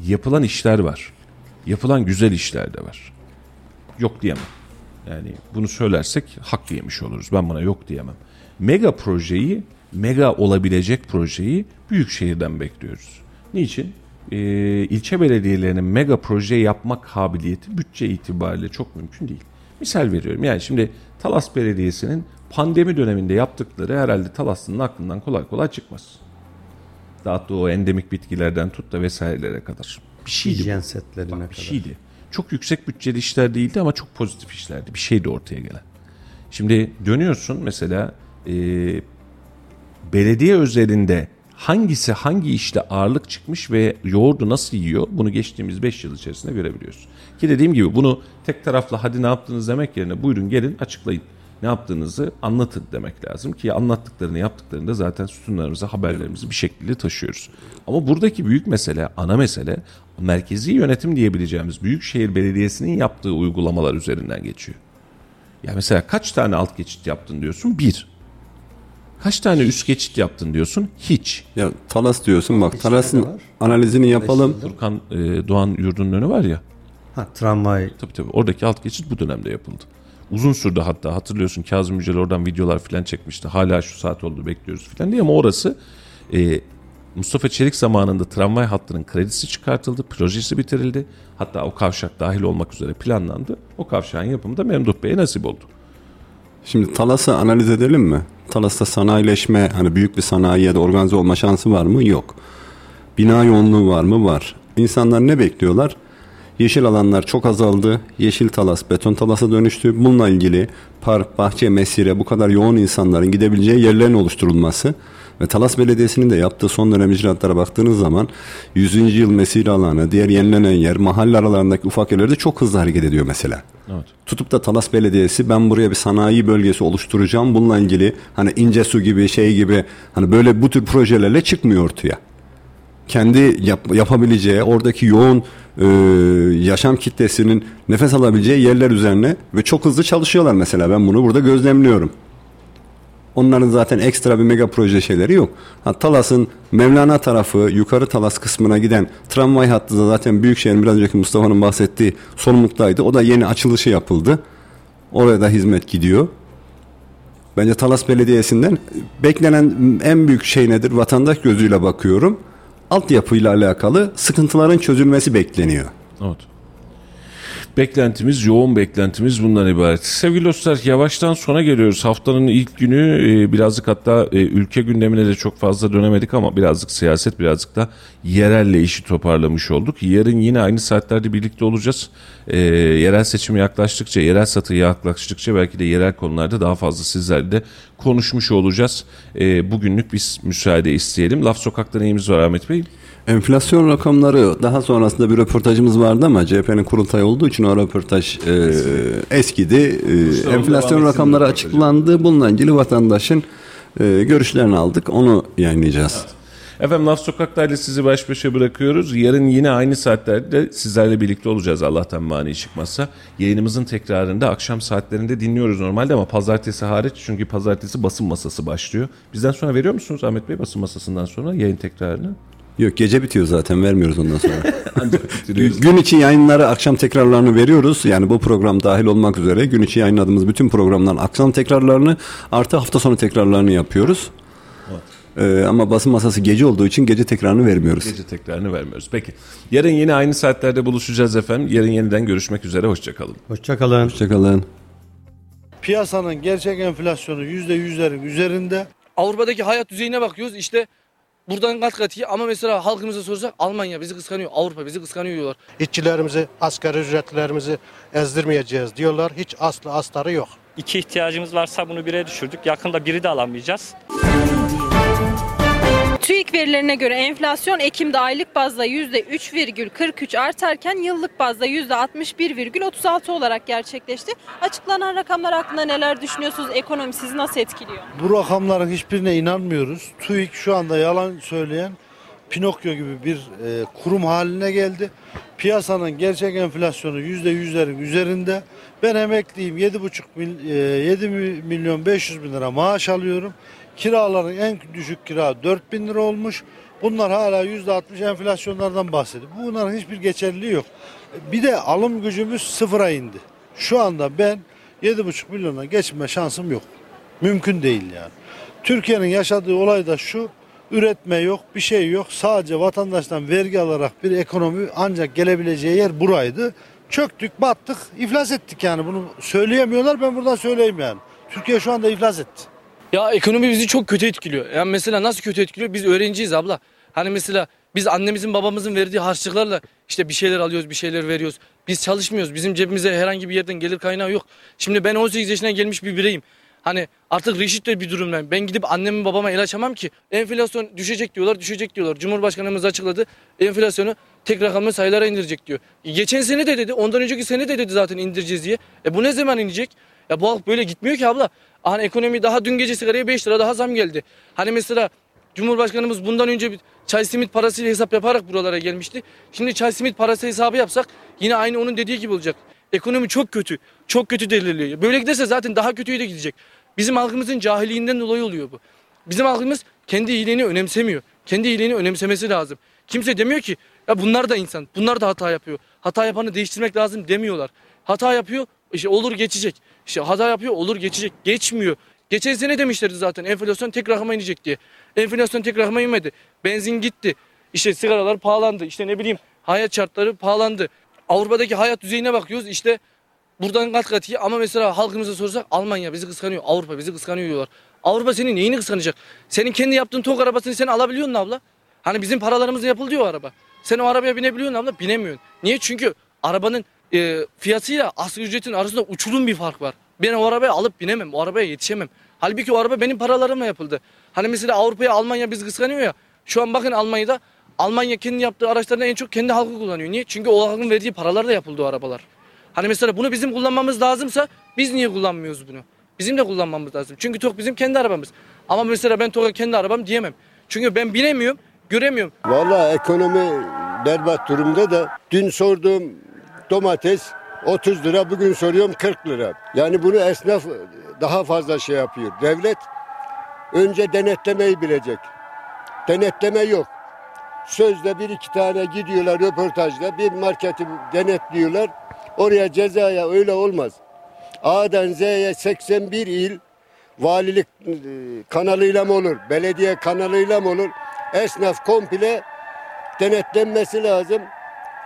yapılan işler var. Yapılan güzel işler de var. Yok diyemem. Yani bunu söylersek hak yemiş oluruz. Ben buna yok diyemem. Mega projeyi, mega olabilecek projeyi büyük şehirden bekliyoruz. Niçin? Ee, ilçe belediyelerinin mega proje yapma kabiliyeti bütçe itibariyle çok mümkün değil. Misal veriyorum. Yani şimdi Talas Belediyesi'nin pandemi döneminde yaptıkları herhalde Talas'ın aklından kolay kolay çıkmaz. Dağıttığı o endemik bitkilerden tut da vesairelere kadar. Bir şeydi. Hijyen setlerine Bak, bir kadar. şeydi. Çok yüksek bütçeli işler değildi ama çok pozitif işlerdi. Bir şeydi ortaya gelen. Şimdi dönüyorsun mesela e, belediye özelinde hangisi hangi işte ağırlık çıkmış ve yoğurdu nasıl yiyor bunu geçtiğimiz 5 yıl içerisinde görebiliyoruz. Ki dediğim gibi bunu tek taraflı hadi ne yaptınız demek yerine buyurun gelin açıklayın. Ne yaptığınızı anlatın demek lazım ki anlattıklarını yaptıklarını da zaten sütunlarımıza haberlerimizi bir şekilde taşıyoruz. Ama buradaki büyük mesele, ana mesele merkezi yönetim diyebileceğimiz Büyükşehir Belediyesi'nin yaptığı uygulamalar üzerinden geçiyor. Ya mesela kaç tane alt geçit yaptın diyorsun? Bir. Kaç tane üst geçit yaptın diyorsun? Hiç. Ya Talas diyorsun bak Talas'ın analizini yapalım. Furkan e, Doğan yurdunun önü var ya. Ha tramvay Tabii tabii oradaki alt geçit bu dönemde yapıldı. Uzun sürdü hatta hatırlıyorsun Kazım Yücel oradan videolar falan çekmişti. Hala şu saat oldu bekliyoruz falan diye ama orası e, Mustafa Çelik zamanında tramvay hattının kredisi çıkartıldı, projesi bitirildi. Hatta o kavşak dahil olmak üzere planlandı. O kavşağın yapımı da Memduh Bey'e nasip oldu. Şimdi Talas'ı analiz edelim mi? Talas'ta sanayileşme, hani büyük bir sanayiye de organize olma şansı var mı? Yok. Bina yoğunluğu var mı? Var. İnsanlar ne bekliyorlar? Yeşil alanlar çok azaldı. Yeşil Talas beton Talas'a dönüştü. Bununla ilgili park, bahçe, mesire bu kadar yoğun insanların gidebileceği yerlerin oluşturulması ve Talas Belediyesi'nin de yaptığı son dönem icraatlara baktığınız zaman 100. yıl mesire alanı, diğer yenilenen yer, mahalle aralarındaki ufak yerlerde çok hızlı hareket ediyor mesela. Evet. Tutup da Talas Belediyesi ben buraya bir sanayi bölgesi oluşturacağım. Bununla ilgili hani ince su gibi şey gibi hani böyle bu tür projelerle çıkmıyor ortaya. Kendi yap- yapabileceği oradaki yoğun e, yaşam kitlesinin nefes alabileceği yerler üzerine ve çok hızlı çalışıyorlar mesela. Ben bunu burada gözlemliyorum. Onların zaten ekstra bir mega proje şeyleri yok. Ha, Talas'ın Mevlana tarafı yukarı Talas kısmına giden tramvay hattı da zaten Büyükşehir'in biraz önceki Mustafa'nın bahsettiği sorumluluktaydı. O da yeni açılışı yapıldı. Oraya da hizmet gidiyor. Bence Talas Belediyesi'nden beklenen en büyük şey nedir? Vatandaş gözüyle bakıyorum. Altyapıyla alakalı sıkıntıların çözülmesi bekleniyor. Evet. Beklentimiz, yoğun beklentimiz bundan ibaret. Sevgili dostlar yavaştan sona geliyoruz. Haftanın ilk günü e, birazcık hatta e, ülke gündemine de çok fazla dönemedik ama birazcık siyaset birazcık da yerelle işi toparlamış olduk. Yarın yine aynı saatlerde birlikte olacağız. E, yerel seçim yaklaştıkça, yerel satı yaklaştıkça belki de yerel konularda daha fazla sizlerle de konuşmuş olacağız. E, bugünlük biz müsaade isteyelim. Laf Sokak'ta var Ahmet Bey? Enflasyon rakamları daha sonrasında bir röportajımız vardı ama CHP'nin kurultay olduğu için o röportaj e, eskidi. E, enflasyon rakamları açıklandı. Bununla ilgili vatandaşın e, görüşlerini aldık. Onu yayınlayacağız. Efendim Laf Sokak'ta ile sizi baş başa bırakıyoruz. Yarın yine aynı saatlerde sizlerle birlikte olacağız Allah'tan mani çıkmazsa. Yayınımızın tekrarında akşam saatlerinde dinliyoruz normalde ama pazartesi hariç çünkü pazartesi basın masası başlıyor. Bizden sonra veriyor musunuz Ahmet Bey basın masasından sonra yayın tekrarını? Yok gece bitiyor zaten vermiyoruz ondan sonra. *laughs* Gün içi yayınları akşam tekrarlarını veriyoruz. Yani bu program dahil olmak üzere gün içi yayınladığımız bütün programların akşam tekrarlarını artı hafta sonu tekrarlarını yapıyoruz. Ee, ama basın masası gece olduğu için gece tekrarını vermiyoruz. Gece tekrarını vermiyoruz. Peki. Yarın yine aynı saatlerde buluşacağız efendim. Yarın yeniden görüşmek üzere. Hoşçakalın. Hoşçakalın. Hoşçakalın. Piyasanın gerçek enflasyonu yüzde yüzlerin üzerinde. Avrupa'daki hayat düzeyine bakıyoruz işte buradan kat kat iyi ama mesela halkımıza sorsak Almanya bizi kıskanıyor, Avrupa bizi kıskanıyor diyorlar. İşçilerimizi, asgari ücretlilerimizi ezdirmeyeceğiz diyorlar. Hiç aslı astarı yok. İki ihtiyacımız varsa bunu bire düşürdük. Yakında biri de alamayacağız. TÜİK verilerine göre enflasyon Ekim'de aylık bazda %3,43 artarken yıllık bazda %61,36 olarak gerçekleşti. Açıklanan rakamlar hakkında neler düşünüyorsunuz? Ekonomi sizi nasıl etkiliyor? Bu rakamların hiçbirine inanmıyoruz. TÜİK şu anda yalan söyleyen Pinokyo gibi bir e, kurum haline geldi. Piyasanın gerçek enflasyonu yüzde yüzlerin üzerinde. Ben emekliyim 7,5 mil, e, 7 milyon 500 bin lira maaş alıyorum. Kiraların en düşük kira 4 bin lira olmuş. Bunlar hala yüzde 60 enflasyonlardan bahsediyor. Bunların hiçbir geçerliliği yok. Bir de alım gücümüz sıfıra indi. Şu anda ben 7,5 milyona geçme şansım yok. Mümkün değil yani. Türkiye'nin yaşadığı olay da şu. Üretme yok, bir şey yok. Sadece vatandaştan vergi alarak bir ekonomi ancak gelebileceği yer buraydı. Çöktük, battık, iflas ettik yani. Bunu söyleyemiyorlar. Ben buradan söyleyeyim yani. Türkiye şu anda iflas etti. Ya ekonomi bizi çok kötü etkiliyor. Yani mesela nasıl kötü etkiliyor? Biz öğrenciyiz abla. Hani mesela biz annemizin babamızın verdiği harçlıklarla işte bir şeyler alıyoruz, bir şeyler veriyoruz. Biz çalışmıyoruz. Bizim cebimize herhangi bir yerden gelir kaynağı yok. Şimdi ben 18 yaşına gelmiş bir bireyim. Hani artık reşit de bir durumdayım. Ben gidip annemin babama el açamam ki. Enflasyon düşecek diyorlar, düşecek diyorlar. Cumhurbaşkanımız açıkladı. Enflasyonu tek rakamlı sayılara indirecek diyor. E, Geçen sene de dedi, ondan önceki sene de dedi zaten indireceğiz diye. E bu ne zaman inecek? Ya bu halk böyle gitmiyor ki abla. Hani ekonomi daha dün gece sigaraya 5 lira daha zam geldi. Hani mesela Cumhurbaşkanımız bundan önce bir çay simit parasıyla hesap yaparak buralara gelmişti. Şimdi çay simit parası hesabı yapsak yine aynı onun dediği gibi olacak. Ekonomi çok kötü. Çok kötü delirliyor. Böyle giderse zaten daha kötüye de gidecek. Bizim halkımızın cahilliğinden dolayı oluyor bu. Bizim halkımız kendi iyiliğini önemsemiyor. Kendi iyiliğini önemsemesi lazım. Kimse demiyor ki ya bunlar da insan. Bunlar da hata yapıyor. Hata yapanı değiştirmek lazım demiyorlar. Hata yapıyor işte olur geçecek. İşte hata yapıyor olur geçecek. Geçmiyor. Geçen sene demişlerdi zaten enflasyon tek rakama inecek diye. Enflasyon tek rakama inmedi. Benzin gitti. İşte sigaralar pahalandı. İşte ne bileyim hayat şartları pahalandı. Avrupa'daki hayat düzeyine bakıyoruz. İşte buradan kat kat iyi ama mesela halkımıza sorsak Almanya bizi kıskanıyor. Avrupa bizi kıskanıyor diyorlar. Avrupa senin neyini kıskanacak? Senin kendi yaptığın tok arabasını sen alabiliyor musun abla? Hani bizim paralarımızla yapıldı o araba. Sen o arabaya binebiliyor musun abla? Binemiyorsun. Niye? Çünkü arabanın e, fiyatıyla asgari ücretin arasında uçurum bir fark var. Ben o arabaya alıp binemem. O arabaya yetişemem. Halbuki o araba benim paralarımla yapıldı. Hani mesela Avrupa'ya Almanya bizi kıskanıyor ya. Şu an bakın Almanya'da Almanya kendi yaptığı araçlarını en çok kendi halkı kullanıyor. Niye? Çünkü o halkın verdiği paralarla yapıldı o arabalar. Hani mesela bunu bizim kullanmamız lazımsa biz niye kullanmıyoruz bunu? Bizim de kullanmamız lazım. Çünkü TOK bizim kendi arabamız. Ama mesela ben TOK'a kendi arabam diyemem. Çünkü ben binemiyorum, göremiyorum. Vallahi ekonomi berbat durumda da dün sorduğum domates 30 lira bugün soruyorum 40 lira. Yani bunu esnaf daha fazla şey yapıyor. Devlet önce denetlemeyi bilecek. Denetleme yok. Sözde bir iki tane gidiyorlar röportajda bir marketi denetliyorlar. Oraya cezaya öyle olmaz. A'dan Z'ye 81 il valilik e, kanalıyla mı olur, belediye kanalıyla mı olur? Esnaf komple denetlenmesi lazım.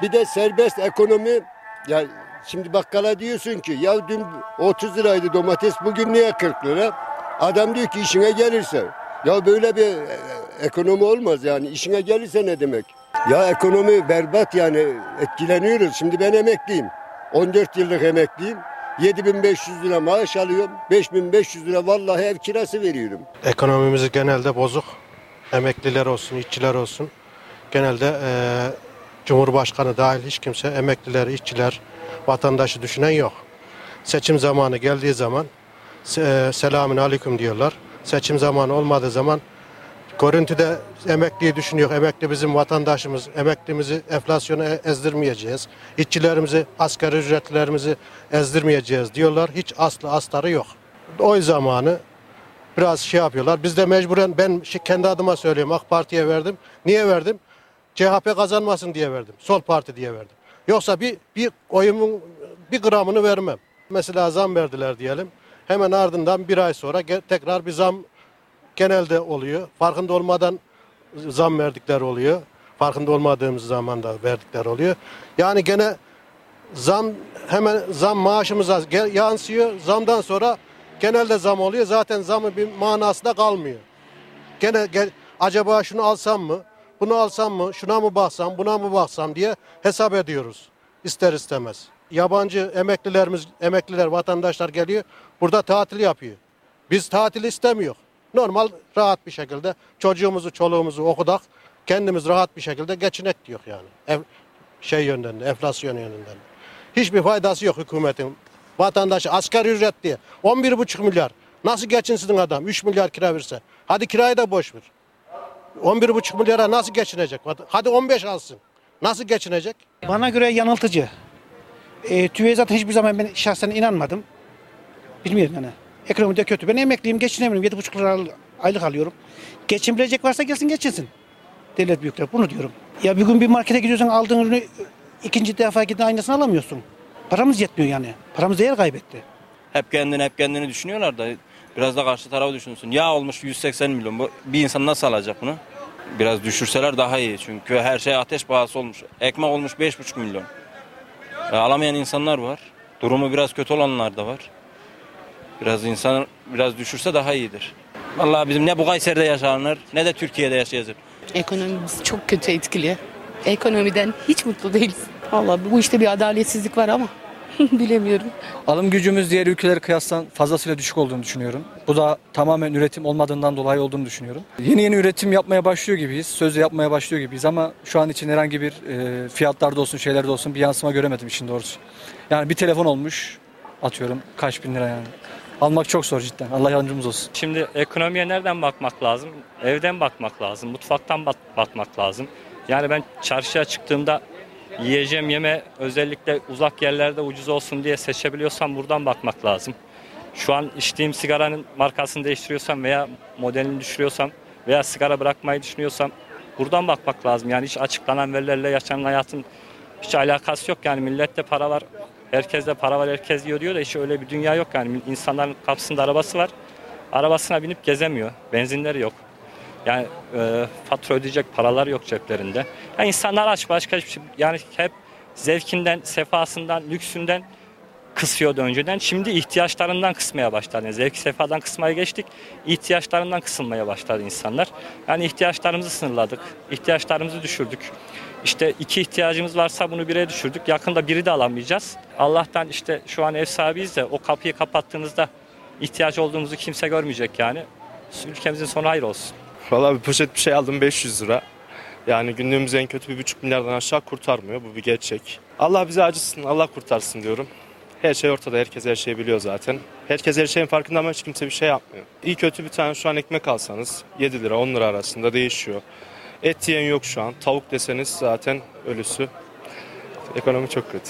Bir de serbest ekonomi ya şimdi bakkala diyorsun ki ya dün 30 liraydı domates bugün niye 40 lira? Adam diyor ki işine gelirse. Ya böyle bir e, ekonomi olmaz yani işine gelirse ne demek? Ya ekonomi berbat yani etkileniyoruz. Şimdi ben emekliyim. 14 yıllık emekliyim. 7500 lira maaş alıyorum. 5500 lira vallahi ev kirası veriyorum. Ekonomimiz genelde bozuk. Emekliler olsun, işçiler olsun. Genelde eee, Cumhurbaşkanı dahil hiç kimse emekliler, işçiler, vatandaşı düşünen yok. Seçim zamanı geldiği zaman se- selamün aleyküm diyorlar. Seçim zamanı olmadığı zaman görüntüde emekliyi düşünüyor. Emekli bizim vatandaşımız. Emeklimizi enflasyona e- ezdirmeyeceğiz. İşçilerimizi, asgari ücretlilerimizi ezdirmeyeceğiz diyorlar. Hiç aslı astarı yok. Oy zamanı biraz şey yapıyorlar. Biz de mecburen ben kendi adıma söyleyeyim AK Parti'ye verdim. Niye verdim? CHP kazanmasın diye verdim. Sol Parti diye verdim. Yoksa bir, bir oyumun bir gramını vermem. Mesela zam verdiler diyelim. Hemen ardından bir ay sonra tekrar bir zam genelde oluyor. Farkında olmadan zam verdikler oluyor. Farkında olmadığımız zaman da verdikler oluyor. Yani gene zam hemen zam maaşımıza yansıyor. Zamdan sonra genelde zam oluyor. Zaten zamın bir manası da kalmıyor. Gene gel, acaba şunu alsam mı? Bunu alsam mı? Şuna mı baksam? Buna mı baksam diye hesap ediyoruz. İster istemez. Yabancı emeklilerimiz, emekliler, vatandaşlar geliyor. Burada tatil yapıyor. Biz tatil istemiyor. Normal rahat bir şekilde çocuğumuzu, çoluğumuzu okudak. Kendimiz rahat bir şekilde geçinek diyor yani. Ev, şey yönden, enflasyon yönünden. Hiçbir faydası yok hükümetin. Vatandaşı asgari ücret diye 11,5 milyar. Nasıl geçinsin adam 3 milyar kira verse? Hadi kirayı da boş ver. 11,5 milyara nasıl geçinecek? Hadi 15 alsın. Nasıl geçinecek? Bana göre yanıltıcı. E, TÜV'ye zaten hiçbir zaman ben şahsen inanmadım. Bilmiyorum yani. Ekonomide kötü. Ben emekliyim, geçinemiyorum. 7,5 lira aylık alıyorum. Geçinebilecek varsa gelsin geçinsin. Devlet büyükler bunu diyorum. Ya bir gün bir markete gidiyorsan aldığın ürünü ikinci defa gidin aynısını alamıyorsun. Paramız yetmiyor yani. Paramız değer kaybetti. Hep kendini hep kendini düşünüyorlar da biraz da karşı tarafı düşünsün. Yağ olmuş 180 milyon. Bu, bir insan nasıl alacak bunu? Biraz düşürseler daha iyi. Çünkü her şey ateş pahası olmuş. Ekmek olmuş 5,5 milyon. E, alamayan insanlar var. Durumu biraz kötü olanlar da var. Biraz insan biraz düşürse daha iyidir. Vallahi bizim ne bu Kayseri'de yaşanır ne de Türkiye'de yaşayacak. Ekonomimiz çok kötü etkiliyor. Ekonomiden hiç mutlu değiliz. Vallahi bu işte bir adaletsizlik var ama *laughs* bilemiyorum. Alım gücümüz diğer ülkelere kıyasla fazlasıyla düşük olduğunu düşünüyorum. Bu da tamamen üretim olmadığından dolayı olduğunu düşünüyorum. Yeni yeni üretim yapmaya başlıyor gibiyiz. Sözde yapmaya başlıyor gibiyiz ama şu an için herhangi bir e, fiyatlarda olsun şeylerde olsun bir yansıma göremedim işin doğrusu. Yani bir telefon olmuş atıyorum kaç bin lira yani. Almak çok zor cidden. Allah yardımcımız olsun. Şimdi ekonomiye nereden bakmak lazım? Evden bakmak lazım, mutfaktan bak- bakmak lazım. Yani ben çarşıya çıktığımda yiyeceğim yeme özellikle uzak yerlerde ucuz olsun diye seçebiliyorsam buradan bakmak lazım. Şu an içtiğim sigaranın markasını değiştiriyorsam veya modelini düşürüyorsam veya sigara bırakmayı düşünüyorsam buradan bakmak lazım. Yani hiç açıklanan verilerle yaşanan hayatın hiç alakası yok. Yani millette para var, herkeste para var, herkes yiyor diyor da hiç öyle bir dünya yok. Yani insanların kapısında arabası var. arabasına binip gezemiyor. Benzinleri yok. Yani e, fatura ödeyecek paralar yok ceplerinde. Yani insanlar aç başka hiçbir şey. Yani hep zevkinden, sefasından, lüksünden kısıyordu önceden. Şimdi ihtiyaçlarından kısmaya başladı. Yani zevk sefadan kısmaya geçtik. ihtiyaçlarından kısılmaya başladı insanlar. Yani ihtiyaçlarımızı sınırladık. ihtiyaçlarımızı düşürdük. İşte iki ihtiyacımız varsa bunu bire düşürdük. Yakında biri de alamayacağız. Allah'tan işte şu an ev sahibiyiz de o kapıyı kapattığımızda ihtiyaç olduğumuzu kimse görmeyecek yani. Ülkemizin sonu hayır olsun. Valla bir poşet bir şey aldım 500 lira. Yani günlüğümüz en kötü bir buçuk milyardan aşağı kurtarmıyor. Bu bir gerçek. Allah bize acısın, Allah kurtarsın diyorum. Her şey ortada, herkes her şeyi biliyor zaten. Herkes her şeyin farkında ama hiç kimse bir şey yapmıyor. İyi kötü bir tane şu an ekmek alsanız 7 lira 10 lira arasında değişiyor. Et yiyen yok şu an. Tavuk deseniz zaten ölüsü. Ekonomi çok kötü.